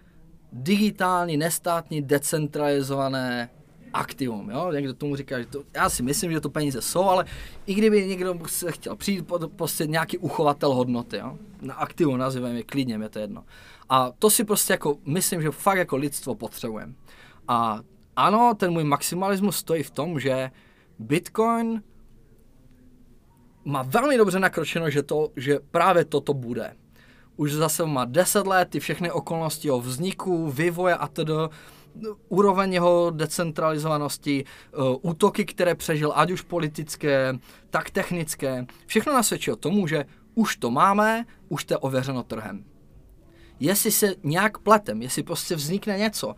digitální, nestátní, decentralizované aktivum, jo? Někdo tomu říká, že to, já si myslím, že to peníze jsou, ale i kdyby někdo se chtěl přijít prostě nějaký uchovatel hodnoty, jo? Na aktivum nazýváme je klidně, je to jedno. A to si prostě jako, myslím, že fakt jako lidstvo potřebujeme. A ano, ten můj maximalismus stojí v tom, že Bitcoin má velmi dobře nakročeno, že, to, že právě toto bude už zase má 10 let, ty všechny okolnosti o vzniku, vývoje a tedy úroveň jeho decentralizovanosti, uh, útoky, které přežil, ať už politické, tak technické, všechno nasvědčí o tomu, že už to máme, už to je ověřeno trhem. Jestli se nějak pletem, jestli prostě vznikne něco,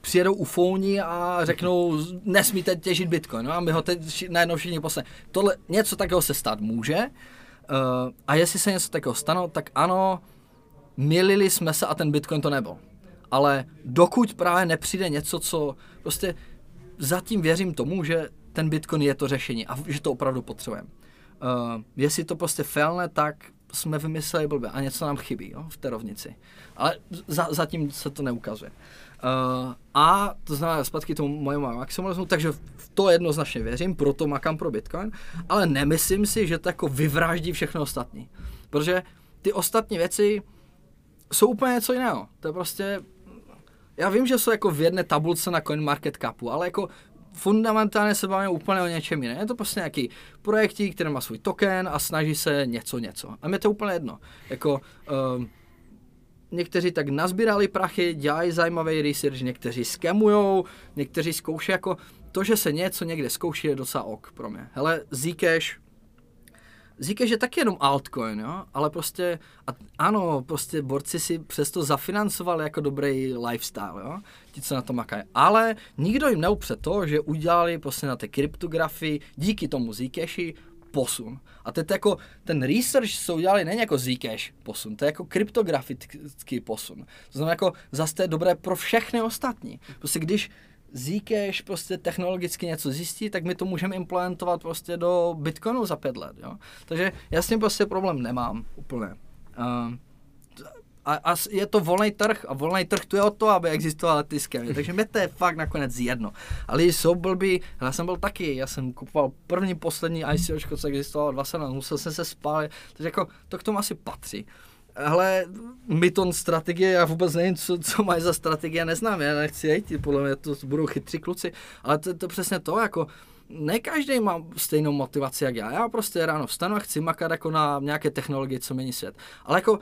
přijedou ufouni a řeknou, nesmíte těžit bitcoin, no a my ho teď najednou všichni posle. Tohle, něco takového se stát může, uh, a jestli se něco takového stane, tak ano, milili jsme se a ten Bitcoin to nebyl. Ale dokud právě nepřijde něco, co prostě zatím věřím tomu, že ten Bitcoin je to řešení a že to opravdu potřebujeme. Uh, jestli to prostě failne, tak jsme vymysleli blbě a něco nám chybí jo, v té rovnici. Ale za, zatím se to neukazuje. Uh, a to znamená zpátky tomu mojemu maximalismu, takže v to jednoznačně věřím, proto makám pro Bitcoin, ale nemyslím si, že to jako vyvráždí všechno ostatní. Protože ty ostatní věci jsou úplně něco jiného. To je prostě, já vím, že jsou jako v jedné tabulce na CoinMarketCapu, ale jako fundamentálně se bavíme úplně o něčem jiném. Je to prostě nějaký projektík, který má svůj token a snaží se něco, něco. A mě to úplně jedno. Jako, um, někteří tak nazbírali prachy, dělají zajímavý research, někteří skemujou, někteří zkouší jako to, že se něco někde zkouší, je docela ok pro mě. Hele, Zcash, Zcash je taky jenom altcoin, jo? ale prostě, a ano, prostě borci si přesto zafinancovali jako dobrý lifestyle, jo? ti, co na to makají. Ale nikdo jim neupře to, že udělali prostě na té kryptografii díky tomu Zcashi posun. A teď jako ten research, co udělali, není jako Zcash posun, to je jako kryptografický posun. To znamená jako zase to je dobré pro všechny ostatní. Prostě když Zcash prostě technologicky něco zjistí, tak my to můžeme implementovat prostě do Bitcoinu za pět let, jo. Takže já s tím prostě problém nemám úplně. Uh, a, a je to volný trh a volný trh tu je o to, aby existovaly ty skemy. Takže mi to je fakt nakonec jedno. Ale jsou blbý, já jsem byl taky, já jsem kupoval první, poslední ICOčko, co existovalo 20 musel jsem se spálit, takže jako to k tomu asi patří. Ale Myton strategie, já vůbec nevím, co, co mají za strategie, neznám, já nechci jít, podle mě to budou chytří kluci, ale to, to přesně to, jako ne každý má stejnou motivaci jak já. Já prostě ráno vstanu a chci makat jako na nějaké technologie, co mění svět. Ale jako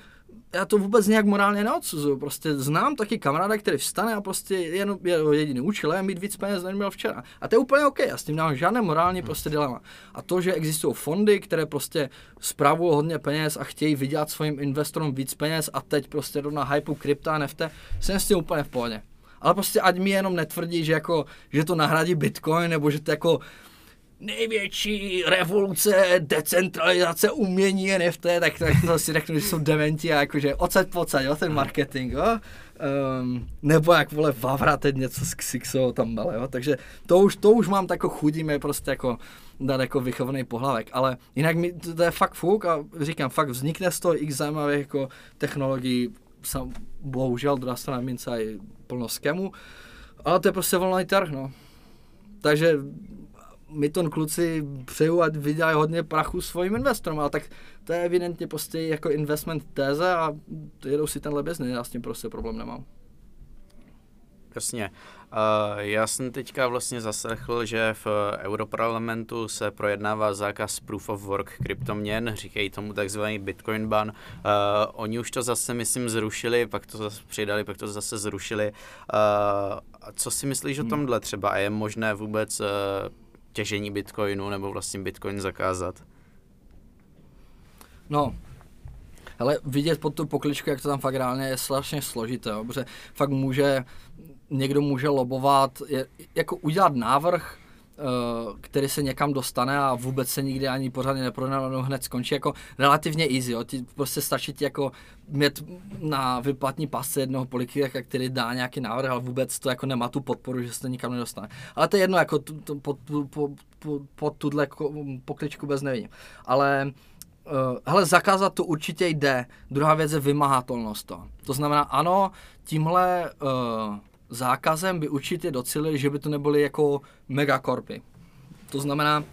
já to vůbec nějak morálně neodsuzuju. Prostě znám taky kamaráda, který vstane a prostě jen, je jediný účel je mít víc peněz, než měl včera. A to je úplně OK, já s tím nemám žádné morální prostě dilema. A to, že existují fondy, které prostě spravují hodně peněz a chtějí vydělat svým investorům víc peněz a teď prostě jdou na hypeu krypta a NFT, jsem s tím úplně v pohodě. Ale prostě ať mi jenom netvrdí, že, jako, že to nahradí Bitcoin, nebo že to jako největší revoluce, decentralizace umění NFT, tak, tak to si řeknu, že jsou dementi a jakože ocet pocať, jo, ten marketing, jo. Um, nebo jak vole Vavra teď něco s Xixo tam byl, jo. Takže to už, to už mám tako chudí mi prostě jako dát jako vychovaný pohlavek, ale jinak mi to, to je fakt fuk a říkám, fakt vznikne z toho x zajímavých jako technologií, sam, bohužel druhá strana mince je plno skemu, ale to je prostě volný trh, no. Takže my to kluci přeju, ať vydělají hodně prachu svým investorům, ale tak to je evidentně prostě jako investment téze a jedou si tenhle business, já s tím prostě problém nemám. Jasně. Uh, já jsem teďka vlastně zaslechl, že v Europarlamentu se projednává zákaz proof of work kryptoměn, říkají tomu takzvaný Bitcoin ban. Uh, oni už to zase, myslím, zrušili, pak to zase přidali, pak to zase zrušili. Uh, co si myslíš hmm. o tomhle třeba? A je možné vůbec uh, těžení bitcoinu nebo vlastně bitcoin zakázat? No, ale vidět pod tu pokličku, jak to tam fakt reálně je strašně složité, jo, protože fakt může, někdo může lobovat, je, jako udělat návrh, který se někam dostane a vůbec se nikdy ani pořádně neprodá, no hned skončí jako relativně easy, jo. Ti prostě stačí ti jako mít na vyplatní pasce jednoho politika, který dá nějaký návrh, ale vůbec to jako nemá tu podporu, že se to nikam nedostane. Ale to je jedno, jako pod, po, tuhle pokličku bez nevidím. Ale Uh, hele, zakázat to určitě jde. Druhá věc je vymahatelnost to. To znamená, ano, tímhle uh, zákazem by určitě docílili, že by to nebyly jako megakorpy. To znamená,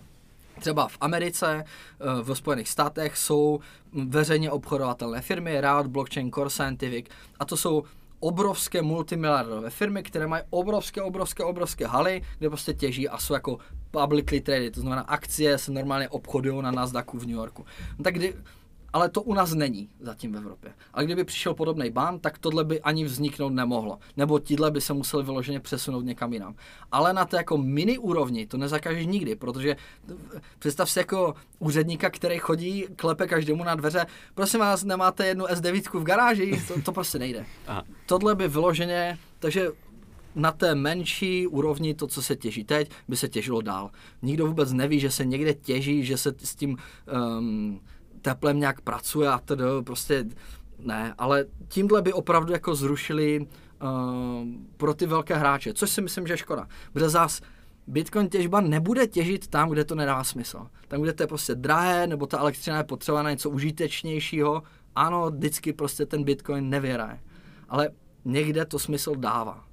třeba v Americe, eh, v Spojených státech jsou veřejně obchodovatelné firmy, Riot, Blockchain, Core Scientific a to jsou obrovské multimiliardové firmy, které mají obrovské, obrovské, obrovské haly, kde prostě těží a jsou jako publicly traded, to znamená akcie se normálně obchodují na Nasdaqu v New Yorku. No tak kdy, ale to u nás není zatím v Evropě. Ale kdyby přišel podobný ban, tak tohle by ani vzniknout nemohlo. Nebo tíhle by se museli vyloženě přesunout někam jinam. Ale na té jako mini úrovni to nezakážeš nikdy, protože představ si jako úředníka, který chodí, klepe každému na dveře, prosím vás, nemáte jednu S9 v garáži, to, to prostě nejde. Aha. Tohle by vyloženě, takže na té menší úrovni to, co se těží teď, by se těžilo dál. Nikdo vůbec neví, že se někde těží, že se s tím um, teplem nějak pracuje a tedy prostě ne, ale tímhle by opravdu jako zrušili uh, pro ty velké hráče, což si myslím, že je škoda. Protože zás Bitcoin těžba nebude těžit tam, kde to nedá smysl. Tam, kde to je prostě drahé, nebo ta elektřina je potřeba na něco užitečnějšího, ano, vždycky prostě ten Bitcoin nevěraje. Ale někde to smysl dává.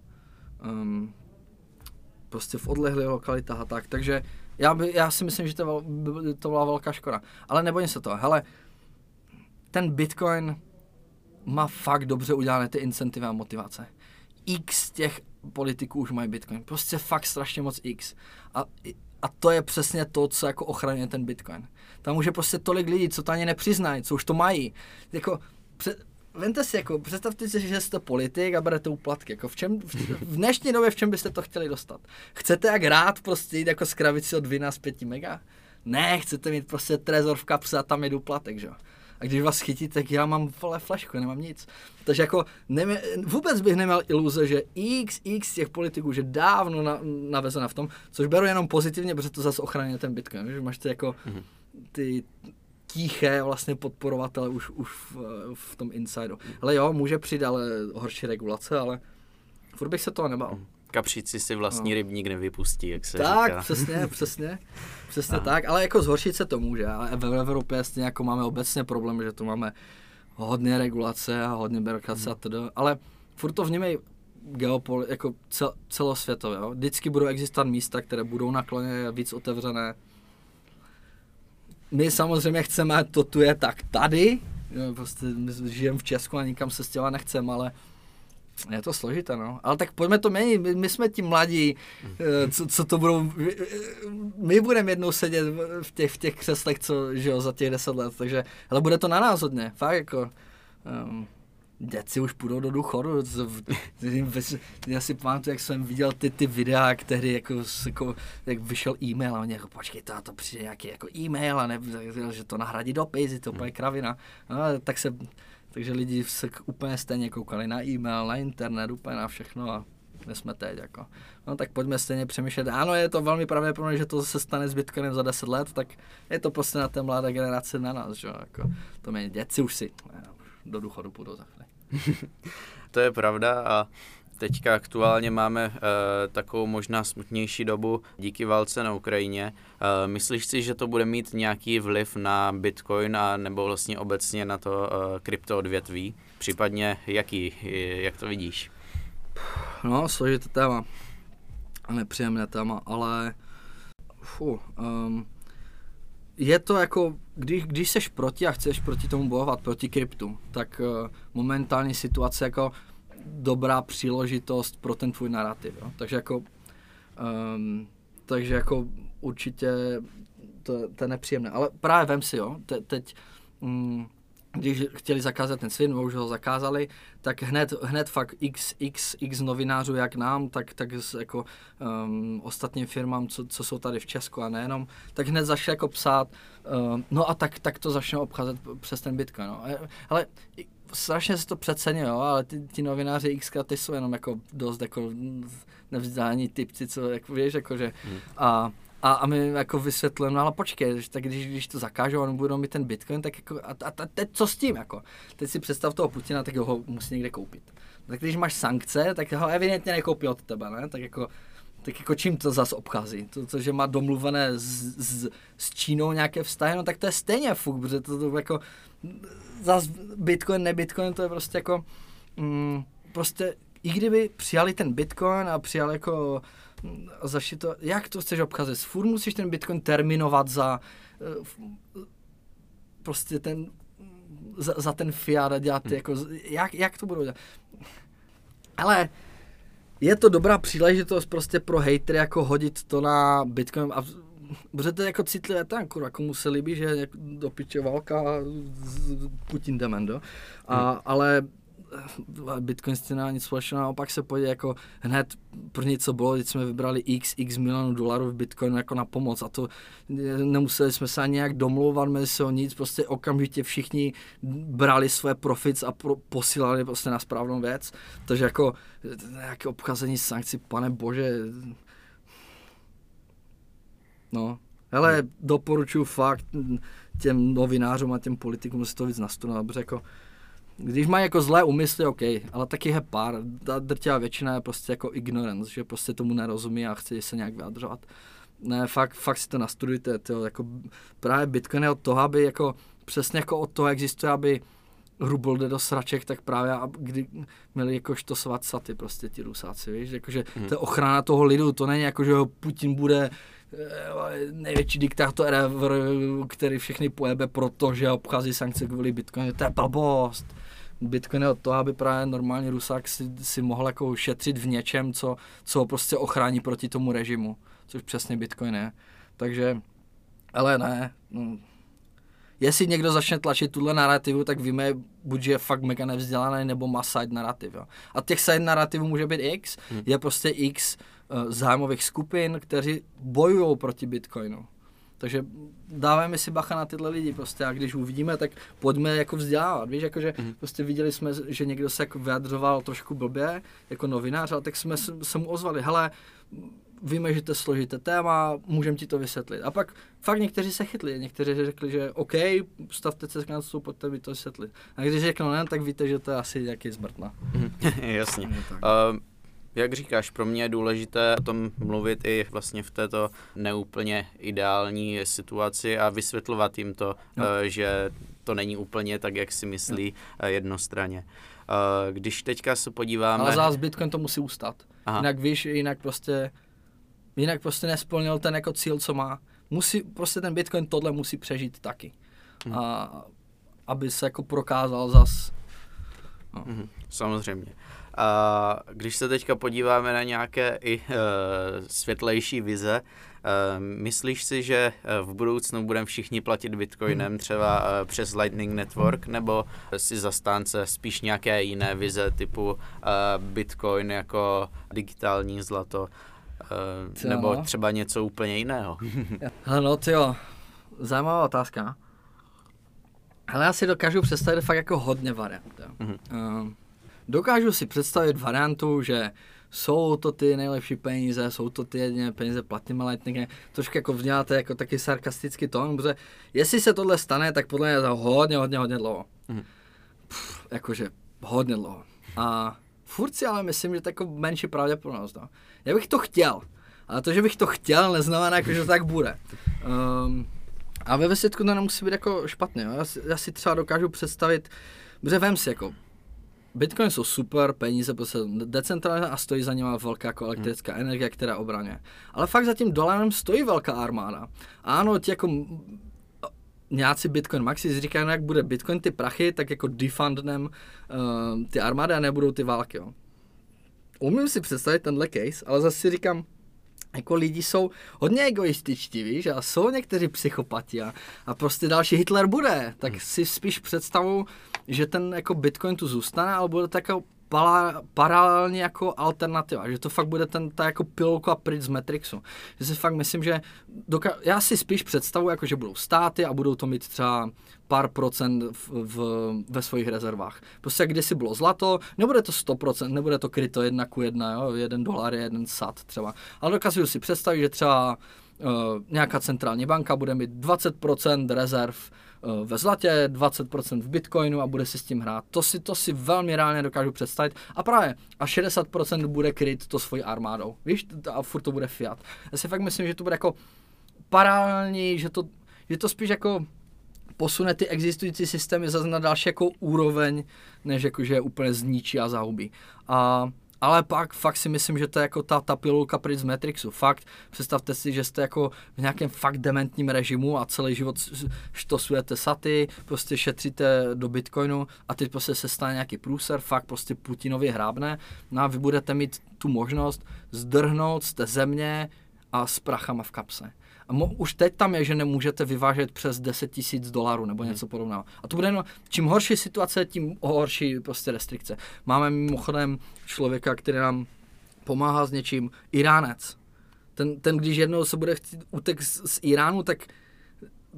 Um, prostě v odlehlých lokalitách a tak. Takže já, by, já si myslím, že to, to byla velká škoda. Ale nebojím se to. Hele, ten Bitcoin má fakt dobře udělané ty incentivy a motivace. X těch politiků už mají Bitcoin. Prostě fakt strašně moc X. A, a to je přesně to, co jako ochraňuje ten Bitcoin. Tam už je prostě tolik lidí, co to ani nepřiznají, co už to mají. Jako, Vente si, jako, představte si, že jste politik a berete úplatky. Jako v, čem, v, v dnešní době v čem byste to chtěli dostat? Chcete jak rád prostě jít jako z kravici od vina z 5 mega? Ne, chcete mít prostě trezor v kapse a tam je úplatek, že jo? A když vás chytí, tak já mám vole flašku, nemám nic. Takže jako nemě, vůbec bych neměl iluze, že x, x těch politiků, že dávno na, navezena v tom, což beru jenom pozitivně, protože to zase ochraňuje ten Bitcoin, že máš ty jako ty tiché vlastně podporovatele už, už v, v tom insideu. Ale jo, může přijít ale horší regulace, ale furt bych se toho nebal. Mhm. Kapříci si vlastní no. rybník nevypustí, jak se tak, říká. přesně, přesně, přesně Aha. tak, ale jako zhoršit se to může. A v Evropě stejně jako máme obecně problém, že tu máme hodně regulace a hodně byrokracie hmm. a tedy, ale furt to vnímej geopol, jako cel, celosvětově. Jo. Vždycky budou existovat místa, které budou nakloně víc otevřené. My samozřejmě chceme, to tu je tak tady, prostě my žijeme v Česku a nikam se stěla nechceme, ale je to složité, no. Ale tak pojďme to měnit. My, my jsme ti mladí, eh, co, co to budou... My budeme jednou sedět v těch, v těch křeslech, co, že jo, za těch deset let, takže... Ale bude to na nás hodně, fakt jako... Um, děci už půjdou do důchodu. Já si pamatuju, jak jsem viděl ty, ty videa, tehdy jako, jako, jak vyšel e-mail a oni jako počkej, to, to přijde nějaký jako e-mail a ne, že to nahradí dopis, je to úplně kravina. No, tak se takže lidi se úplně stejně koukali na e-mail, na internet, úplně na všechno a kde jsme teď. Jako. No tak pojďme stejně přemýšlet. Ano, je to velmi pravděpodobné, že to se stane s Bitcoinem za 10 let, tak je to prostě na té mladé generace na nás. Že? Jako, to mě děti už si do důchodu půjdou za chvíli. to je pravda a Teďka aktuálně máme uh, takovou možná smutnější dobu díky válce na Ukrajině. Uh, myslíš si, že to bude mít nějaký vliv na Bitcoin a nebo vlastně obecně na to uh, kryptoodvětví? Případně jaký, jak to vidíš? No, složité téma. Nepříjemné téma, ale fu, um, je to jako, když, když seš proti a chceš proti tomu bojovat, proti kryptu, tak uh, momentální situace jako dobrá příležitost pro ten tvůj narrativ. Jo? Takže jako um, takže jako určitě to, to je nepříjemné. Ale právě vem si, jo, te, teď um, když chtěli zakázat ten svin, už ho zakázali, tak hned, hned fakt x, x, x novinářů, jak nám, tak, tak jako um, ostatním firmám, co, co jsou tady v Česku a nejenom, tak hned začali jako psát, uh, no a tak, tak to začne obcházet přes ten Bitcoin. No. Ale strašně se to přeceně, jo, ale ty, ty novináři x ty jsou jenom jako dost jako nevzdání typci, co jako víš, jako že hmm. a, a, a my jako vysvětlujeme, no ale počkej, tak když, když to zakážou a budou mít ten bitcoin, tak jako, a, a, a teď co s tím, jako? Teď si představ toho Putina, tak ho musí někde koupit. Tak když máš sankce, tak ho evidentně nekoupí od tebe, ne? Tak jako, tak jako čím to zase obchází? To, to že má domluvené s, s, s Čínou nějaké vztahy, no tak to je stejně fuk, protože to, to jako zas Bitcoin, ne Bitcoin, to je prostě jako, mm, prostě i kdyby přijali ten Bitcoin a přijali jako zaši to, jak to chceš obcházet? Furt musíš ten Bitcoin terminovat za eh, prostě ten za, za ten fiat a dělat hmm. jako, jak, jak to budou dělat? Ale je to dobrá příležitost prostě pro hejtry jako hodit to na Bitcoin a protože to je jako citlivé tam, kurva, komu se líbí, že do piče válka s Putin demendo. A, hmm. ale Bitcoin s tím nemá nic společného, naopak se pojde jako hned první, co bylo, když jsme vybrali x, x milionů dolarů v Bitcoinu jako na pomoc a to nemuseli jsme se ani nějak domlouvat mezi sebou nic, prostě okamžitě všichni brali své profits a pro, posílali prostě na správnou věc, takže jako nějaké obcházení sankcí, pane bože, No, hele, hmm. doporučuji fakt těm novinářům a těm politikům si to víc nastudovat, protože jako když mají jako zlé úmysly, OK, ale taky je pár, ta drtivá většina je prostě jako ignorance, že prostě tomu nerozumí a chce se nějak vyjadřovat. Ne, fakt, fakt si to nastudujte, to jako právě Bitcoin je od toho, aby jako přesně jako od toho existuje, aby Rubl jde do sraček, tak právě a kdy měli jakožto svat saty prostě ti Rusáci, víš, jakože hmm. to je ochrana toho lidu, to není jako, že Putin bude eh, největší diktátor ever, který všechny pojebe, protože obchází sankce kvůli Bitcoinu, to je blbost. Bitcoin je od toho, aby právě normální Rusák si, si mohl jako šetřit v něčem, co, co prostě ochrání proti tomu režimu, což přesně Bitcoin je. Takže, ale ne, no, jestli někdo začne tlačit tuhle narrativu, tak víme, buď je fakt mega nevzdělaný, nebo má side narrativ. Jo. A těch side narrativů může být x, hmm. je prostě x uh, zájmových skupin, kteří bojují proti Bitcoinu. Takže dáváme si bacha na tyhle lidi prostě a když uvidíme, tak pojďme jako vzdělávat, víš, jakože mm. prostě viděli jsme, že někdo se jako vyjadřoval trošku blbě jako novinář, ale tak jsme se mu ozvali, hele, víme, že to je složité téma, můžeme ti to vysvětlit. A pak fakt někteří se chytli, někteří řekli, že OK, stavte se k nás, pojďte mi to vysvětlit. A když řeknou ne, tak víte, že to je asi nějaký zmrtna. Jasně. Uh, jak říkáš, pro mě je důležité o tom mluvit i vlastně v této neúplně ideální situaci a vysvětlovat jim to, no. uh, že to není úplně tak, jak si myslí no. jednostranně. Uh, když teďka se podíváme... Ale zás Bitcoin to musí ustat. Aha. Jinak víš, jinak prostě jinak prostě nesplnil ten jako cíl, co má. Musí, prostě ten Bitcoin tohle musí přežít taky. Hmm. A, aby se jako prokázal zas. No. Hmm, samozřejmě. A když se teďka podíváme na nějaké i uh, světlejší vize, uh, myslíš si, že e, v budoucnu budeme všichni platit bitcoinem třeba uh, přes Lightning Network, nebo si zastánce spíš nějaké jiné vize typu uh, bitcoin jako digitální zlato? Uh, nebo třeba něco úplně jiného. ano, ty jo, zajímavá otázka. Ale já si dokážu představit fakt jako hodně variant. Mm-hmm. Dokážu si představit variantu, že jsou to ty nejlepší peníze, jsou to ty jediné peníze platíme lightning, trošku jako vzděláte jako taky sarkastický tón, protože jestli se tohle stane, tak podle mě za hodně, hodně, hodně dlouho. Mm. Pff, jakože hodně dlouho. A furt si ale myslím, že to jako menší pravděpodobnost. No. Já bych to chtěl, ale to, že bych to chtěl, neznamená, jako, že to tak bude. Um, a ve výsledku to nemusí být jako špatně. Jo. Já, si, já si třeba dokážu představit, protože vem si jako, Bitcoin jsou super, peníze prostě decentralizované a stojí za nimi velká jako elektrická hmm. energie, která obraně. Ale fakt za tím dolarem stojí velká armáda. A ano, ti jako nějací Bitcoin Maxi říkají, no jak bude Bitcoin ty prachy, tak jako defundnem uh, ty armády a nebudou ty války. Jo. Umím si představit tenhle case, ale zase si říkám, jako lidi jsou hodně egoističtí, víš, a jsou někteří psychopati a, a prostě další Hitler bude, tak hmm. si spíš představu, že ten jako Bitcoin tu zůstane, ale bude tak jako para, paralelně jako alternativa, že to fakt bude ten, ta jako pilulka pryč z Matrixu. Že si fakt myslím, že doka- já si spíš představu, jako že budou státy a budou to mít třeba pár procent v, v, ve svých rezervách. Prostě jak kdysi bylo zlato, nebude to 100%, nebude to kryto jedna ku jedna, jo? jeden dolar je jeden sad třeba. Ale dokážu si představit, že třeba uh, nějaká centrální banka bude mít 20% rezerv ve zlatě, 20% v bitcoinu a bude si s tím hrát. To si, to si velmi reálně dokážu představit. A právě a 60% bude kryt to svojí armádou. Víš, a furt to bude fiat. Já si fakt myslím, že to bude jako paralelní, že to, že to spíš jako posune ty existující systémy zase na další jako úroveň, než jako, že je úplně zničí a zahubí. A ale pak fakt si myslím, že to je jako ta, ta pilulka pryč z Matrixu. Fakt, představte si, že jste jako v nějakém fakt dementním režimu a celý život štosujete saty, prostě šetříte do Bitcoinu a teď prostě se stane nějaký průser, fakt prostě Putinovi hrábne, no a vy budete mít tu možnost zdrhnout z té země a s prachama v kapse. A mo, už teď tam je, že nemůžete vyvážet přes 10 tisíc dolarů nebo něco hmm. podobného. A to bude no, čím horší situace, tím horší prostě restrikce. Máme mimochodem člověka, který nám pomáhá s něčím, Iránec. Ten, ten když jednou se bude chtít utek z, z Iránu, tak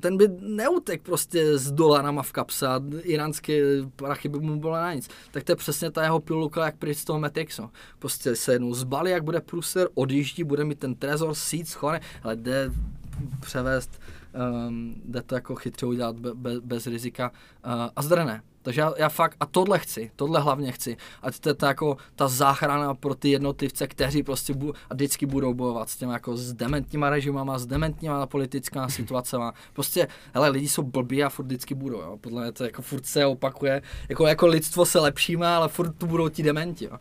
ten by neutek prostě s dolarama v kapse a iránské prachy by mu bylo na nic. Tak to je přesně ta jeho pilulka, jak pryč z toho Matrixu. Prostě se jednou zbalí, jak bude průser, odjíždí, bude mít ten trezor, sít schovaný, ale jde převést, um, jde to jako chytře udělat be, be, bez rizika uh, a zdrne. Takže já, já fakt, a tohle chci, tohle hlavně chci. A to je ta, jako, ta záchrana pro ty jednotlivce, kteří prostě bu, a vždycky budou bojovat s těmi jako s dementníma režimama, s dementníma politická situacema. Prostě, hele, lidi jsou blbí a furt vždycky budou, jo. Podle mě to jako furt se opakuje, jako, jako lidstvo se lepšíme, ale furt tu budou ti dementi, jo.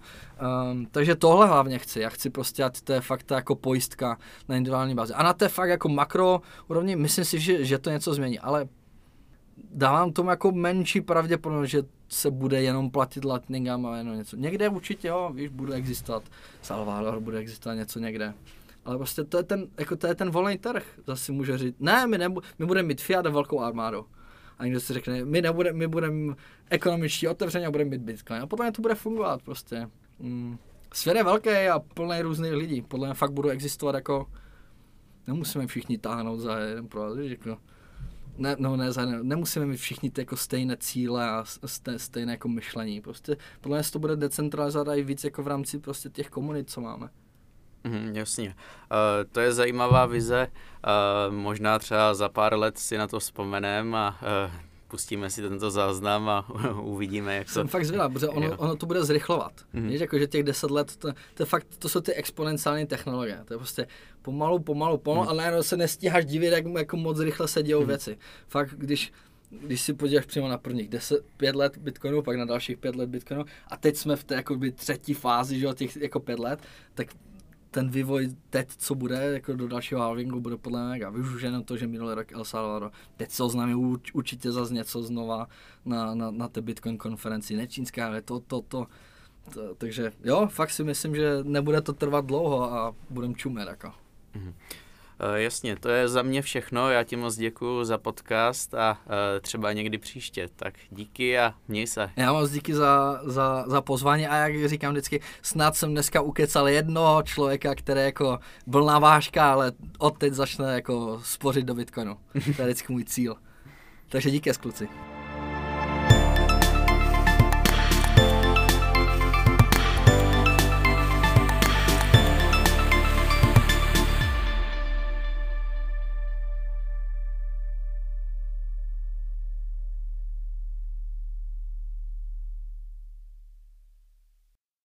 Um, takže tohle hlavně chci. Já chci prostě, ať to je fakt ta jako pojistka na individuální bázi. A na té fakt jako makro úrovni, myslím si, že, že to něco změní, ale dávám tomu jako menší pravděpodobnost, že se bude jenom platit Lightningem a jenom něco. Někde určitě, jo, víš, bude existovat Salvador, bude existovat něco někde. Ale prostě to je ten, jako to je ten volný trh, zase může říct, ne, my, nebu, my budeme mít Fiat a velkou armádu. A někdo si řekne, my, nebudeme, my budeme ekonomičtí otevření a budeme mít Bitcoin. A potom to bude fungovat prostě. Mm. Svět je velký a plný různých lidí. Podle mě fakt budou existovat jako, nemusíme všichni táhnout za jeden pro, jako, ne, no ne, nemusíme mít všichni ty jako stejné cíle a stejné jako myšlení. Prostě podle mě to bude decentralizovat i víc jako v rámci prostě těch komunit, co máme. Mm, jasně. Uh, to je zajímavá vize. Uh, možná třeba za pár let si na to vzpomeneme a uh, pustíme si tento záznam a uvidíme, jak to... Jsem fakt zvědavý, protože ono, ono to bude zrychlovat. Mm-hmm. Víš, jako, že těch deset let, to, to, fakt, to jsou ty exponenciální technologie. To je prostě pomalu, pomalu, pomalu, mm-hmm. ale najednou se nestíháš divit, jak, jako moc rychle se dějou mm-hmm. věci. Fakt, když, když si podíváš přímo na prvních 10, 5 let Bitcoinu, pak na dalších 5 let Bitcoinu a teď jsme v té jakoby, třetí fázi, že, těch jako 5 let, tak ten vývoj teď, co bude jako do dalšího halvingu, bude podle mě mega. Víš už jenom to, že minulý rok El Salvador, teď se oznámí urč, určitě zase něco znova na, na, na té Bitcoin konferenci, nečínská, ale to, to, to, to, takže jo, fakt si myslím, že nebude to trvat dlouho a budem čumet jako. Mm-hmm. Eh, jasně, to je za mě všechno. Já ti moc děkuji za podcast a eh, třeba někdy příště. Tak díky a měj se. Já moc díky za, za, za pozvání a jak říkám vždycky, snad jsem dneska ukecal jednoho člověka, který jako byl na vážka, ale od teď začne jako spořit do Bitcoinu. To je vždycky můj cíl. Takže díky, kluci.